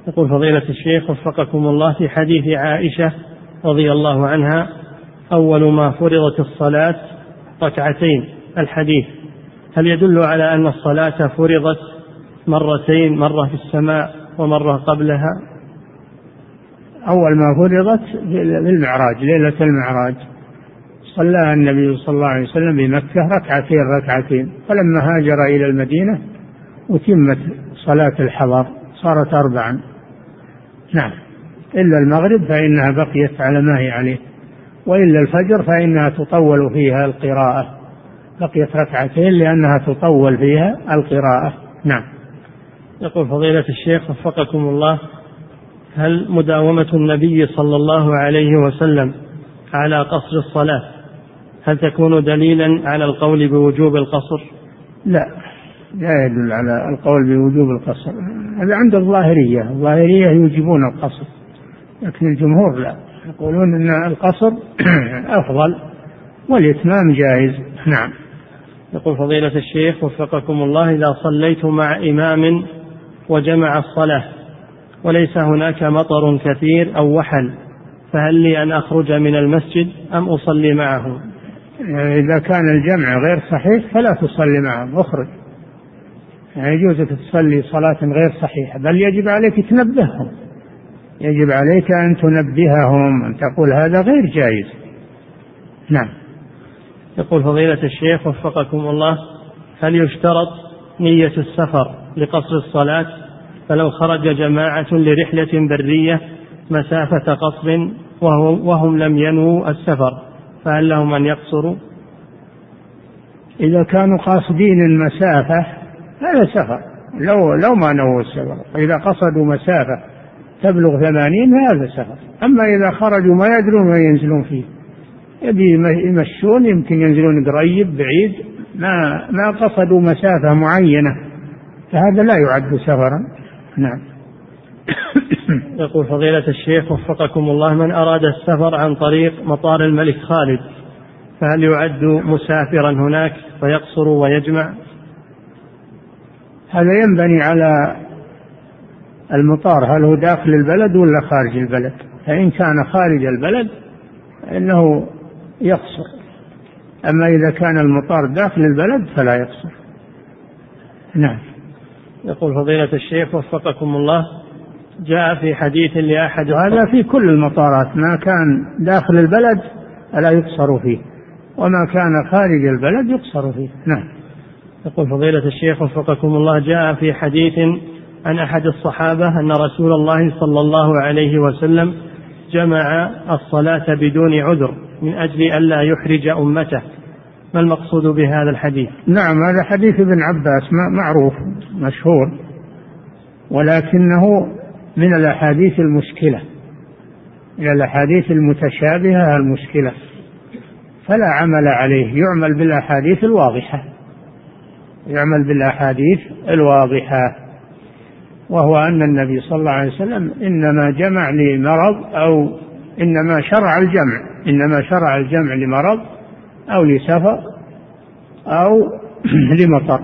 يقول فضيلة الشيخ وفقكم الله في حديث عائشة رضي الله عنها أول ما فرضت الصلاة ركعتين الحديث. هل يدل على أن الصلاة فرضت مرتين مرة في السماء ومرة قبلها؟ أول ما فرضت في المعراج ليلة المعراج. صلى النبي صلى الله عليه وسلم بمكة ركعتين ركعتين. فلما هاجر إلى المدينة أتمت صلاة الحضر صارت أربعا. نعم. إلا المغرب فإنها بقيت على ما هي عليه. وإلا الفجر فإنها تطول فيها القراءة. بقيت ركعتين لأنها تطول فيها القراءة. نعم. يقول فضيلة الشيخ وفقكم الله هل مداومة النبي صلى الله عليه وسلم على قصر الصلاة هل تكون دليلا على القول بوجوب القصر؟ لا لا يدل على القول بوجوب القصر. هذا عند الظاهرية الظاهرية يوجبون القصر لكن الجمهور لا. يقولون أن القصر أفضل. والإتمام جائز. نعم. يقول فضيلة الشيخ وفقكم الله إذا صليت مع إمام وجمع الصلاة وليس هناك مطر كثير أو وحل فهل لي أن أخرج من المسجد أم أصلي معه؟ يعني إذا كان الجمع غير صحيح فلا تصلي معهم أخرج. يعني يجوز لك تصلي صلاة غير صحيحة بل يجب عليك تنبههم. يجب عليك أن تنبههم أن تقول هذا غير جائز. نعم. يقول فضيلة الشيخ وفقكم الله هل يشترط نية السفر لقصر الصلاة؟ فلو خرج جماعة لرحلة برية مسافة قصر وهم لم ينووا السفر فهل لهم أن يقصروا؟ إذا كانوا قاصدين المسافة هذا سفر. لو لو ما نووا السفر. فإذا قصدوا مسافة تبلغ ثمانين هذا سفر. أما إذا خرجوا ما يدرون ما ينزلون فيه. يبي يمشون يمكن ينزلون قريب بعيد ما ما قصدوا مسافة معينة فهذا لا يعد سفرا. نعم. يقول فضيلة الشيخ وفقكم الله من أراد السفر عن طريق مطار الملك خالد فهل يعد مسافرا هناك فيقصر ويجمع؟ هذا ينبني على المطار هل هو داخل البلد ولا خارج البلد؟ فإن كان خارج البلد فإنه يقصر. أما إذا كان المطار داخل البلد فلا يقصر. نعم. يقول فضيلة الشيخ وفقكم الله جاء في حديث لأحد هذا في كل المطارات ما كان داخل البلد فلا يقصر فيه وما كان خارج البلد يقصر فيه. نعم. يقول فضيلة الشيخ وفقكم الله جاء في حديث عن أحد الصحابة أن رسول الله صلى الله عليه وسلم جمع الصلاة بدون عذر. من أجل ألا يحرج أمته. ما المقصود بهذا الحديث؟ نعم هذا حديث ابن عباس معروف مشهور ولكنه من الأحاديث المشكلة من الأحاديث المتشابهة المشكلة فلا عمل عليه. يعمل بالأحاديث الواضحة يعمل بالأحاديث الواضحة وهو أن النبي صلى الله عليه وسلم إنما جمع لمرض أو إنما شرع الجمع إنما شرع الجمع لمرض أو لسفر أو لمطر.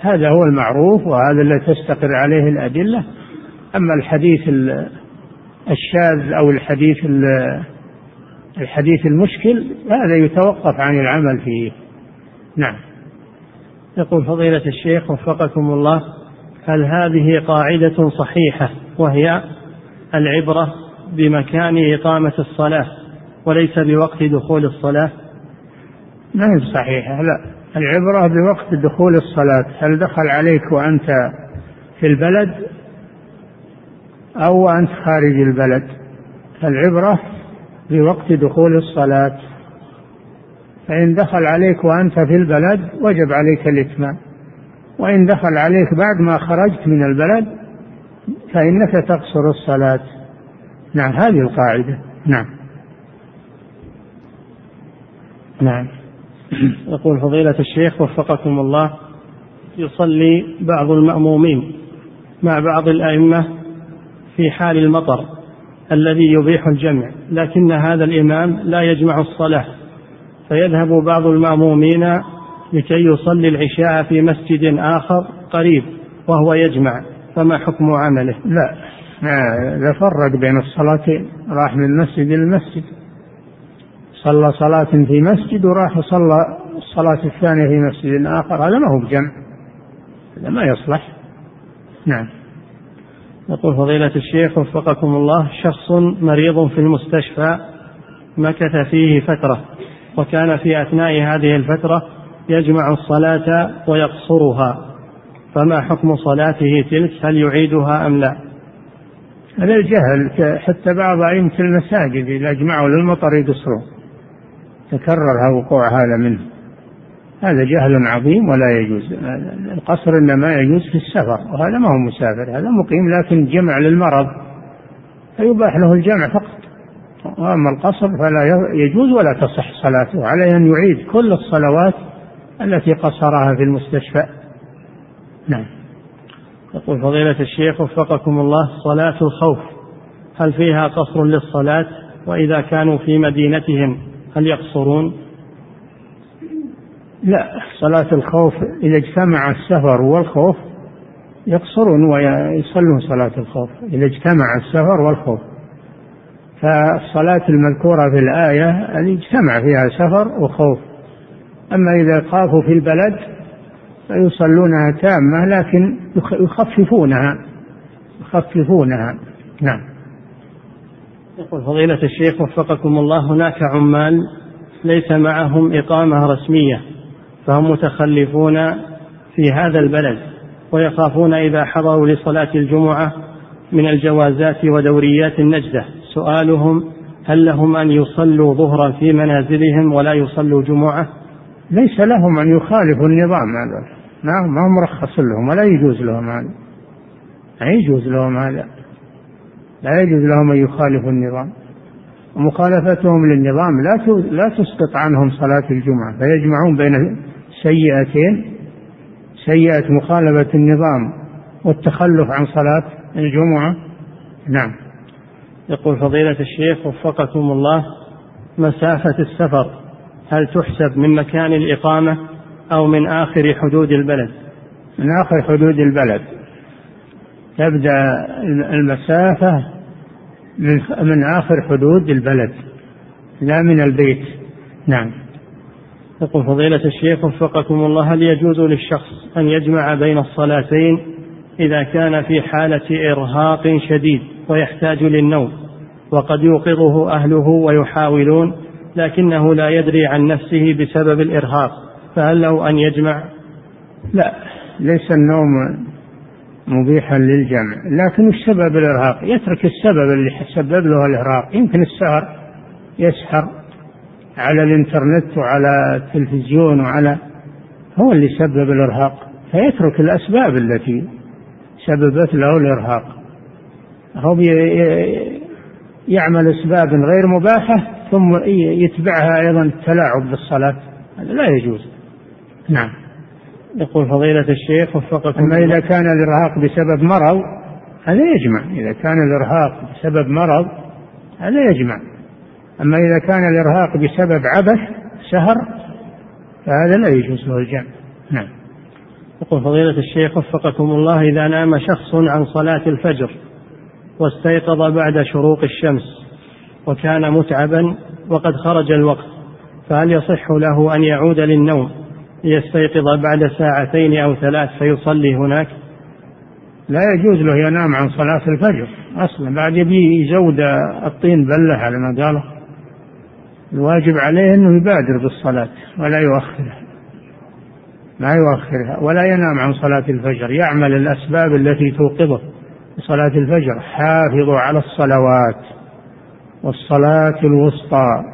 هذا هو المعروف وهذا الذي تستقر عليه الأدلة. أما الحديث الشاذ أو الحديث الحديث المشكل هذا يتوقف عن العمل فيه. نعم. يقول فضيلة الشيخ وفقكم الله هل هذه قاعدة صحيحة وهي العبرة بمكان إقامة الصلاة وليس بوقت دخول الصلاة؟ ما هي صحيحة لا. العبرة بوقت دخول الصلاة هل دخل عليك وأنت في البلد أو أنت خارج البلد؟ العبرة بوقت دخول الصلاة. فإن دخل عليك وأنت في البلد وجب عليك الإتمام. وإن دخل عليك بعد ما خرجت من البلد فإنك تقصر الصلاة. نعم هذه القاعدة. نعم. نعم. يقول فضيلة الشيخ وفقكم الله يصلي بعض المأمومين مع بعض الأئمة في حال المطر الذي يبيح الجمع لكن هذا الإمام لا يجمع الصلاة. فيذهب بعض المأمومين لكي يصلي العشاء في مسجد آخر قريب وهو يجمع. فما حكم عمله؟ لا. لا فرق بين الصلاتين راح من مسجد للمسجد صلى صلاة في مسجد وراح صلى الصلاة الثانية في مسجد آخر. هذا ما هو بجمع هذا ما يصلح. نعم. يقول فضيلة الشيخ وفقكم الله شخص مريض في المستشفى مكث فيه فترة وكان في أثناء هذه الفترة يجمع الصلاة ويقصرها فما حكم صلاته تلك؟ هل يعيدها أم لا؟ هذا الجهل حتى بعض أئمة المساجد إذا أجمعوا للمطر يقصرون تكرر وقوع هذا منه. هذا جهل عظيم ولا يجوز. القصر إنما يجوز في السفر وهذا ما هو مسافر هذا مقيم لكن جمع للمرض. فيباح له الجمع فقط. وأما القصر فلا يجوز ولا تصح صلاته عليه أن يعيد كل الصلوات التي قصرها في المستشفى. نعم. يقول فضيلة الشيخ وفقكم الله صلاة الخوف هل فيها قصر للصلاة؟ وإذا كانوا في مدينتهم هل يقصرون؟ لا صلاة الخوف إذا اجتمع السفر والخوف يقصرون ويصلون صلاة الخوف إذا اجتمع السفر والخوف. فالصلاة المذكورة في الآية أن اجتمع فيها سفر وخوف. أما إذا خافوا في البلد فيصلونها تامة لكن يخففونها. يخففونها. نعم. يقول فضيلة الشيخ وفقكم الله هناك عمال ليس معهم إقامة رسمية فهم متخلفون في هذا البلد ويخافون إذا حضروا لصلاة الجمعة من الجوازات ودوريات النجدة. سؤالهم هل لهم أن يصلوا ظهرا في منازلهم ولا يصلوا جمعة؟ ليس لهم أن يخالفوا النظام هذا. نعم ما هو مرخص لهم ولا يجوز لهم هذا. لا يجوز لهم هذا. لا يجوز لهم أن يخالفوا النظام. ومخالفتهم للنظام لا لا تسقط عنهم صلاة الجمعة فيجمعون بين سيئتين سيئة مخالفة النظام والتخلف عن صلاة الجمعة. نعم. يقول فضيلة الشيخ وفقكم الله مسافة السفر هل تحسب من مكان الإقامة أو من آخر حدود البلد. من آخر حدود البلد. تبدأ المسافة من آخر حدود البلد. لا من البيت. نعم. يقول فضيلة الشيخ وفقكم الله هل يجوز للشخص أن يجمع بين الصلاتين إذا كان في حالة إرهاق شديد ويحتاج للنوم؟ وقد يوقظه أهله ويحاولون لكنه لا يدري عن نفسه بسبب الإرهاق. فهل له أن يجمع؟ لا ليس النوم مبيحا للجمع لكن السبب الإرهاق يترك السبب اللي سبب له الإرهاق. يمكن السهر يسهر على الإنترنت وعلى التلفزيون وعلى هو اللي سبب الإرهاق. فيترك الأسباب التي سببت له الإرهاق. هو يعمل أسباب غير مباحة ثم يتبعها أيضا التلاعب بالصلاة. هذا لا يجوز. نعم. يقول فضيلة الشيخ وفقكم أما إذا كان الإرهاق بسبب مرض هذا يجمع. إذا كان الإرهاق بسبب مرض هذا يجمع. أما إذا كان الإرهاق بسبب عبث سهر فهذا لا يجوز له الجمع. نعم. يقول فضيلة الشيخ وفقكم الله إذا نام شخص عن صلاة الفجر واستيقظ بعد شروق الشمس وكان متعبا وقد خرج الوقت فهل يصح له أن يعود للنوم؟ ليستيقظ بعد ساعتين أو ثلاث فيصلي هناك. لا يجوز له ينام عن صلاة الفجر أصلا. بعد يبي يزود الطين بلة على ما قاله. الواجب عليه أنه يبادر بالصلاة ولا يؤخرها. لا يؤخرها ولا ينام عن صلاة الفجر. يعمل الأسباب التي توقظه صلاة الفجر. حافظوا على الصلوات والصلاة الوسطى.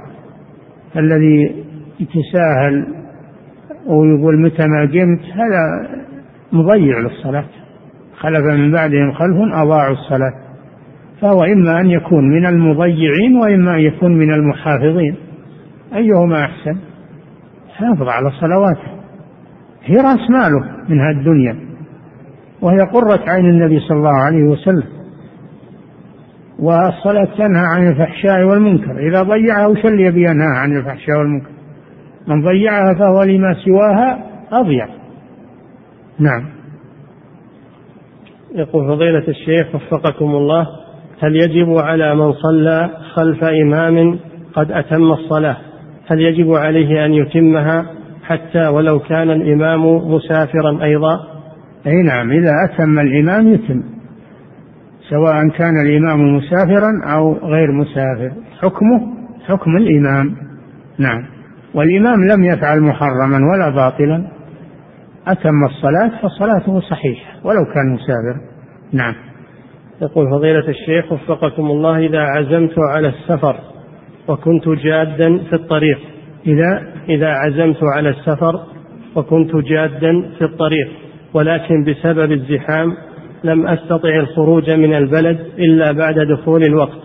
الذي يتساهل ويقول متى ما قمت؟ هذا مضيع للصلاة. خلف من بعدهم خلف أضاعوا الصلاة. فهو إما أن يكون من المضيعين وإما أن يكون من المحافظين. أيهما أحسن؟ حافظ على صلواته. هي رأس ماله من هذه الدنيا. وهي قرة عين النبي صلى الله عليه وسلم. والصلاة تنهى عن الفحشاء والمنكر. إذا ضيعها وش اللي ينهى عن الفحشاء والمنكر. من ضيعها فهو لما سواها أضيع. نعم. يقول فضيلة الشيخ وفقكم الله هل يجب على من صلى خلف إمام قد أتم الصلاة؟ هل يجب عليه أن يتمها حتى ولو كان الإمام مسافرا أيضا؟ أي نعم إذا أتم الإمام يتم سواء كان الإمام مسافرا أو غير مسافر. حكمه حكم الإمام. نعم. والإمام لم يفعل محرما ولا باطلا أتم الصلاة فصلاته صحيحة ولو كان مسافر نعم. يقول فضيلة الشيخ وفقكم الله إذا عزمت على السفر وكنت جادا في الطريق. إذا؟ إذا عزمت على السفر وكنت جادا في الطريق ولكن بسبب الزحام لم أستطع الخروج من البلد إلا بعد دخول الوقت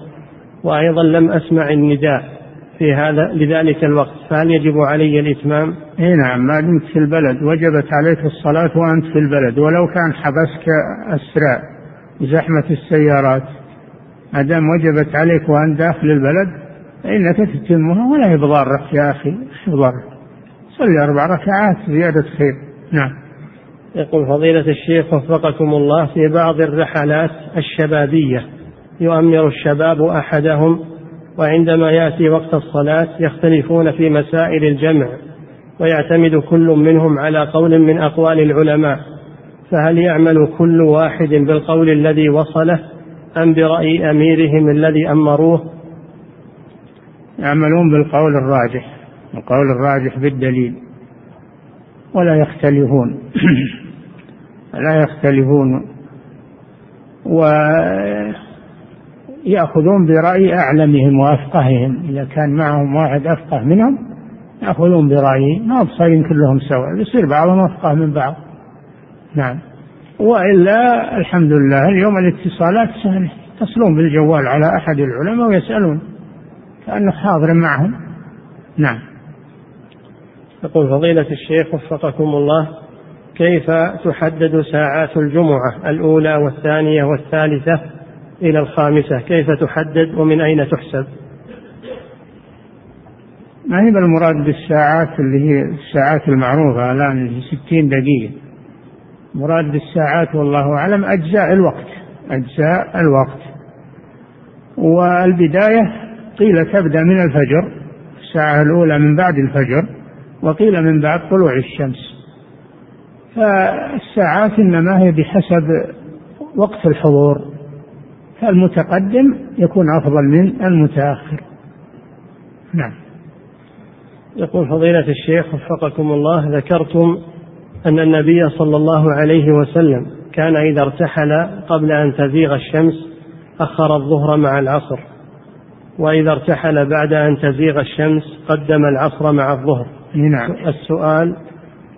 وأيضا لم أسمع النداء. في هذا لذلك الوقت. فهل يجب علي الإتمام؟ إي نعم ما دمت في البلد. وجبت عليك الصلاة وأنت في البلد. ولو كان حبسك أسرع زحمة السيارات ما دام وجبت عليك وأنت داخل البلد فإنك تتمها ولا يضارك يا أخي يضارك صلي أربع ركعات زيادة خير. نعم. يقول فضيلة الشيخ وفقكم الله في بعض الرحلات الشبابية يؤمر الشباب أحدهم وعندما يأتي وقت الصلاة يختلفون في مسائل الجمع ويعتمد كل منهم على قول من أقوال العلماء فهل يعمل كل واحد بالقول الذي وصله أم برأي أميرهم الذي أمروه؟ يعملون بالقول الراجح القول الراجح بالدليل ولا يختلفون لا يختلفون ويأخذون برأي أعلمهم وأفقههم. إذا كان معهم واحد أفقه منهم يأخذون برأيه ما بصيرين كلهم سواء يصير بعضهم أفقه من بعض. نعم. وإلا الحمد لله اليوم الاتصالات سهلة. يتصلون بالجوال على أحد العلماء ويسألون كأنه حاضر معهم. نعم. يقول فضيلة الشيخ وفقكم الله كيف تحدد ساعات الجمعة؟ الأولى والثانية والثالثة؟ إلى الخامسة كيف تحدد ومن أين تحسب؟ ما هي بالمراد بالساعات اللي هي الساعات المعروفة الآن ستين دقيقة؟ مراد بالساعات والله أعلم أجزاء الوقت أجزاء الوقت. والبداية قيل تبدأ من الفجر الساعة الأولى من بعد الفجر وقيل من بعد طلوع الشمس. فالساعات إنما هي بحسب وقت الحضور. فالمتقدم يكون أفضل من المتأخر. نعم. يقول فضيلة الشيخ وفقكم الله ذكرتم أن النبي صلى الله عليه وسلم كان إذا ارتحل قبل أن تزيغ الشمس أخر الظهر مع العصر وإذا ارتحل بعد أن تزيغ الشمس قدم العصر مع الظهر. نعم. السؤال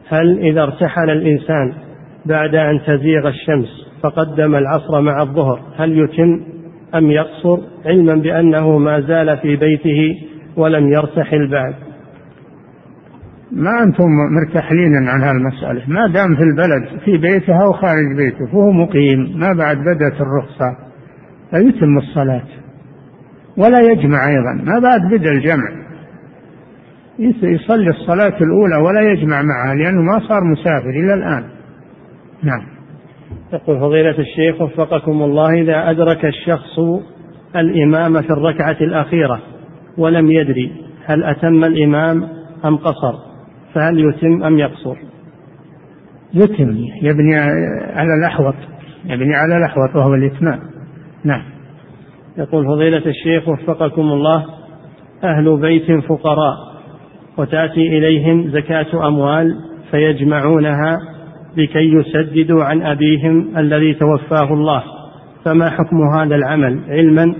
هل إذا ارتحل الإنسان بعد أن تزيغ الشمس فقدم العصر مع الظهر. هل يتم أم يقصر؟ علما بأنه ما زال في بيته ولم يرتحل بعد ما أنتم مرتحلين عن هالمسألة. ما دام في البلد في بيته أو خارج بيته فهو مقيم ما بعد بدأت الرخصة فيتم الصلاة. ولا يجمع أيضا ما بعد بدأ الجمع. يصلي الصلاة الأولى ولا يجمع معها لأنه ما صار مسافر إلى الآن. نعم. يقول فضيلة الشيخ وفقكم الله إذا أدرك الشخص الإمام في الركعة الأخيرة ولم يدري هل أتم الإمام أم قصر فهل يتم أم يقصر؟ يتم يبني على الأحوط يبني على الأحوط وهو الإتمام. نعم. يقول فضيلة الشيخ وفقكم الله أهل بيت فقراء وتأتي إليهم زكاة أموال فيجمعونها لكي يسددوا عن أبيهم الذي توفاه الله. فما حكم هذا العمل؟ علما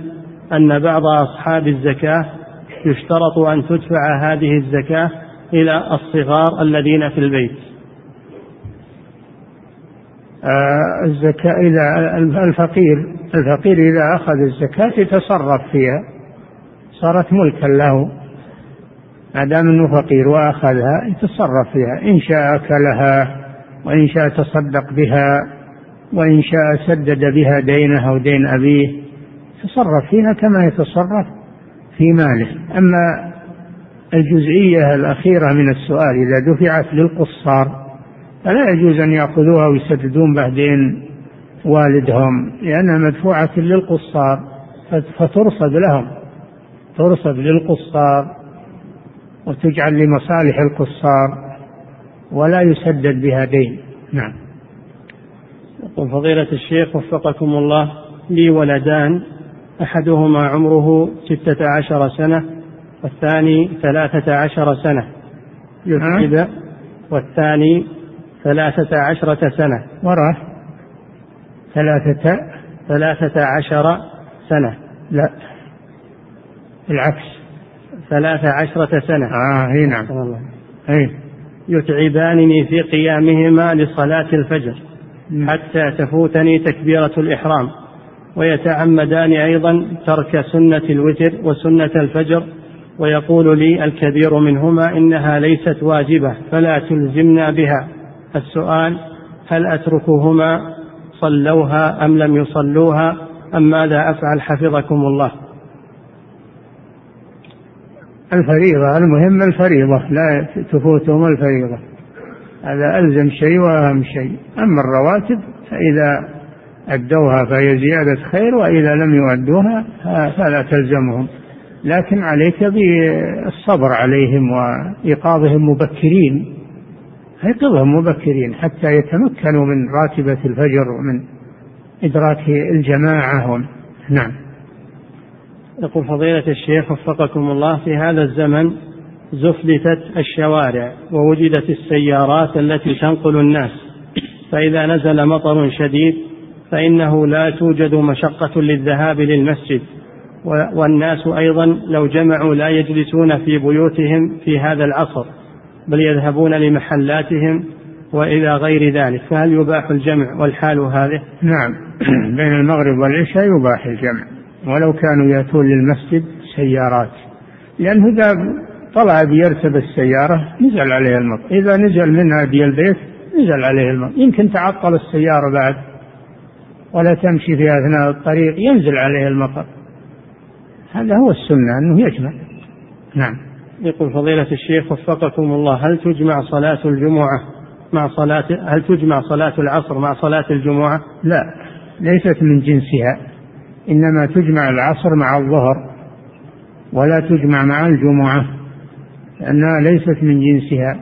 أن بعض أصحاب الزكاة يشترط أن تدفع هذه الزكاة إلى الصغار الذين في البيت. آه الزكاة إذا الفقير. الفقير إذا أخذ الزكاة يتصرف فيها. صارت ملكا له. ما دام أنه فقير وأخذها يتصرف فيها. إن شاء أكلها وإن شاء تصدق بها وإن شاء سدد بها دينه أو دين أبيه يتصرف فيها كما يتصرف في ماله. أما الجزئية الأخيرة من السؤال إذا دفعت للقصار فلا يجوز أن يأخذوها ويسددون بعدين والدهم لأنها مدفوعة للقصار فترصد لهم. ترصد للقصار وتجعل لمصالح القصار. ولا يسدد بها دين. نعم. يقول فضيلة الشيخ وفقكم الله لي ولدان أحدهما عمره ستة عشر سنة والثاني ثلاثة عشر سنة. يكتب والثاني ثلاثة عشرة سنة. وراه ثلاثة ثلاثة عشر سنة. لا. العكس. ثلاث عشرة سنة. آه هي نعم. أي. يتعبانني في قيامهما لصلاة الفجر. حتى تفوتني تكبيرة الإحرام. ويتعمدان أيضا ترك سنة الوتر وسنة الفجر. ويقول لي الكبير منهما إنها ليست واجبة فلا تلزمنا بها. السؤال هل أتركهما صلوها أم لم يصلوها؟ أم ماذا أفعل حفظكم الله؟ الفريضة المهم الفريضة لا تفوتهم الفريضة. هذا ألزم شيء وأهم شيء. أما الرواتب فإذا أدوها فهي زيادة خير وإذا لم يؤدوها فلا تلزمهم. لكن عليك بالصبر عليهم وإيقاظهم مبكرين. ايقظهم مبكرين حتى يتمكنوا من راتبة الفجر ومن إدراك الجماعة. نعم. يقول فضيلة الشيخ وفقكم الله في هذا الزمن زفلتت الشوارع ووجدت السيارات التي تنقل الناس فإذا نزل مطر شديد فإنه لا توجد مشقة للذهاب للمسجد والناس أيضا لو جمعوا لا يجلسون في بيوتهم في هذا العصر بل يذهبون لمحلاتهم وإلى غير ذلك فهل يباح الجمع والحال هذه؟ نعم بين المغرب والعشاء يباح الجمع. ولو كانوا يأتون للمسجد سيارات. لأنه إذا طلع بيركب السيارة نزل عليه المطر إذا نزل منها دي البيت نزل عليه المطر يمكن تعطل السيارة بعد ولا تمشي في أثناء الطريق ينزل عليه المطر. هذا هو السنة أنه يجمع. نعم. يقول فضيلة الشيخ وفقكم الله هل تجمع صلاة الجمعة مع صلاة هل تجمع صلاة العصر مع صلاة الجمعة؟ لا ليست من جنسها. إنما تجمع العصر مع الظهر ولا تجمع مع الجمعة لأنها ليست من جنسها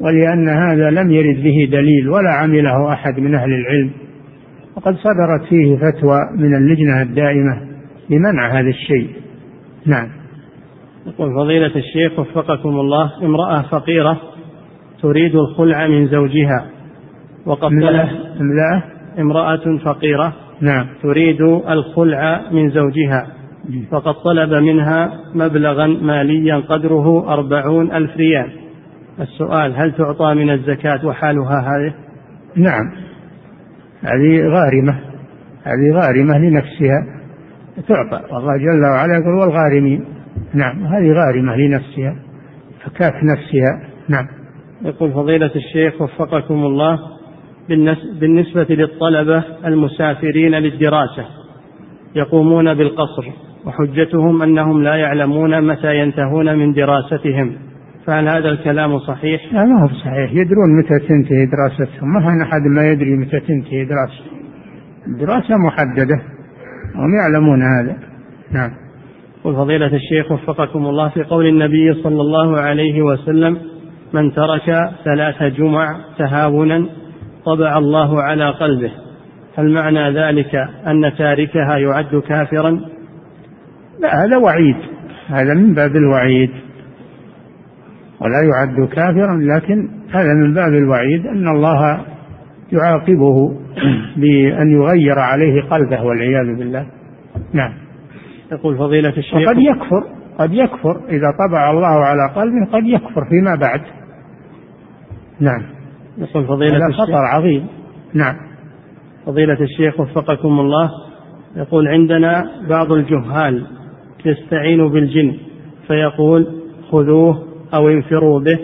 ولأن هذا لم يرد به دليل ولا عمله أحد من أهل العلم. وقد صدرت فيه فتوى من اللجنة الدائمة بمنع هذا الشيء. نعم. يقول فضيلة الشيخ وفقكم الله امرأة فقيرة تريد الخلع من زوجها وقد امرأة؟ امرأة فقيرة نعم. تريد الخلع من زوجها. فقد طلب منها مبلغا ماليا قدره أربعون ألف ريال. السؤال هل تعطى من الزكاة وحالها هذه؟ نعم. هذه غارمة. هذه غارمة لنفسها. تعطى. والله جل وعلا يقول والغارمين. نعم هذه غارمة لنفسها فكاف نفسها. نعم. يقول فضيلة الشيخ وفقكم الله بالنسبة للطلبة المسافرين للدراسة يقومون بالقصر وحجتهم أنهم لا يعلمون متى ينتهون من دراستهم. فهل هذا الكلام صحيح؟ لا ما هو صحيح. يدرون متى تنتهي دراستهم. ما كان أحد ما يدري متى تنتهي دراسته الدراسة محددة. هم يعلمون هذا. نعم. وفضيلة الشيخ وفقكم الله في قول النبي صلى الله عليه وسلم من ترك ثلاث جمع تهاونا طبع الله على قلبه هل معنى ذلك أن تاركها يعد كافرا؟ لا هذا وعيد هذا من باب الوعيد. ولا يعد كافرا لكن هذا من باب الوعيد أن الله يعاقبه بأن يغير عليه قلبه والعياذ بالله. نعم. يقول فضيلة الشيخ. وقد يكفر قد يكفر إذا طبع الله على قلبه قد يكفر فيما بعد. نعم. يقول فضيلة هذا خطر عظيم. نعم. فضيلة الشيخ وفقكم الله يقول عندنا بعض الجهال يستعين بالجن فيقول خذوه أو انفروا به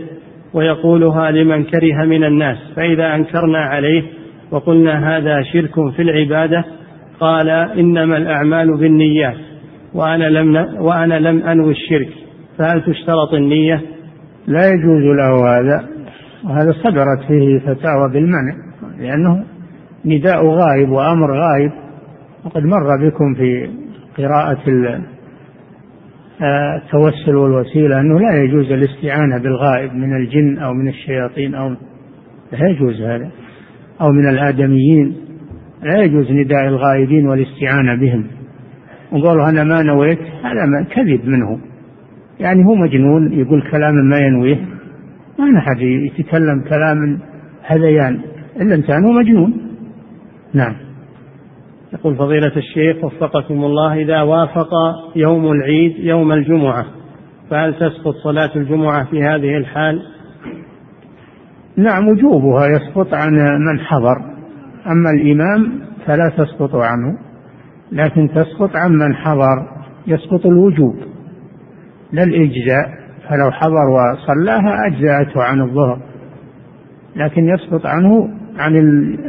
ويقولها لمن كره من الناس فإذا أنكرنا عليه وقلنا هذا شرك في العبادة قال إنما الأعمال بالنيات وأنا لم وأنا لم أنوي الشرك فهل تشترط النية؟ لا يجوز له هذا. وهذا صدرت فيه فتاوى بالمنع لأنه نداء غائب وأمر غائب وقد مر بكم في قراءة آه، التوسل والوسيلة أنه لا يجوز الاستعانة بالغائب من الجن أو من الشياطين أو لا يجوز هذا أو من الآدميين. لا يجوز نداء الغائبين والاستعانة بهم. وقالوا أنا ما نويت؟ هذا كذب منه. يعني هو مجنون يقول كلاما ما ينويه. ما أحد يتكلم كلام هذيان إلا إنسان مجنون. نعم. يقول فضيلة الشيخ وفقكم الله إذا وافق يوم العيد يوم الجمعة فهل تسقط صلاة الجمعة في هذه الحال؟ نعم وجوبها يسقط عن من حضر أما الإمام فلا تسقط عنه لكن تسقط عن من حضر يسقط الوجوب لا الإجزاء. فلو حضر وصلاها أجزأته عن الظهر. لكن يسقط عنه عن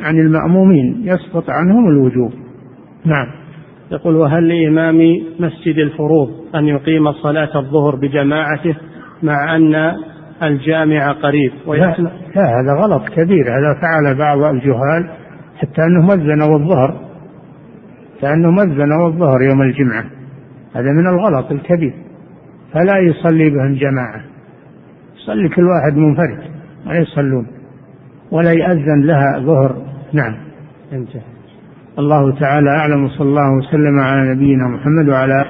عن المأمومين يسقط عنهم الوجوب. نعم. يقول وهل لإمام مسجد الفروض أن يقيم صلاة الظهر بجماعته مع أن الجامع قريب؟ لا, لا هذا غلط كبير. هذا فعل بعض الجهال حتى أنه مذن والظهر. كأنه مذن والظهر يوم الجمعة. هذا من الغلط الكبير. فلا يصلي بهم جماعة. يصلي كل واحد منفرد ولا يصلون. ولا يأذن لها ظهر. نعم. انتهى. الله تعالى أعلم وصلى الله وسلم على نبينا محمد وعلى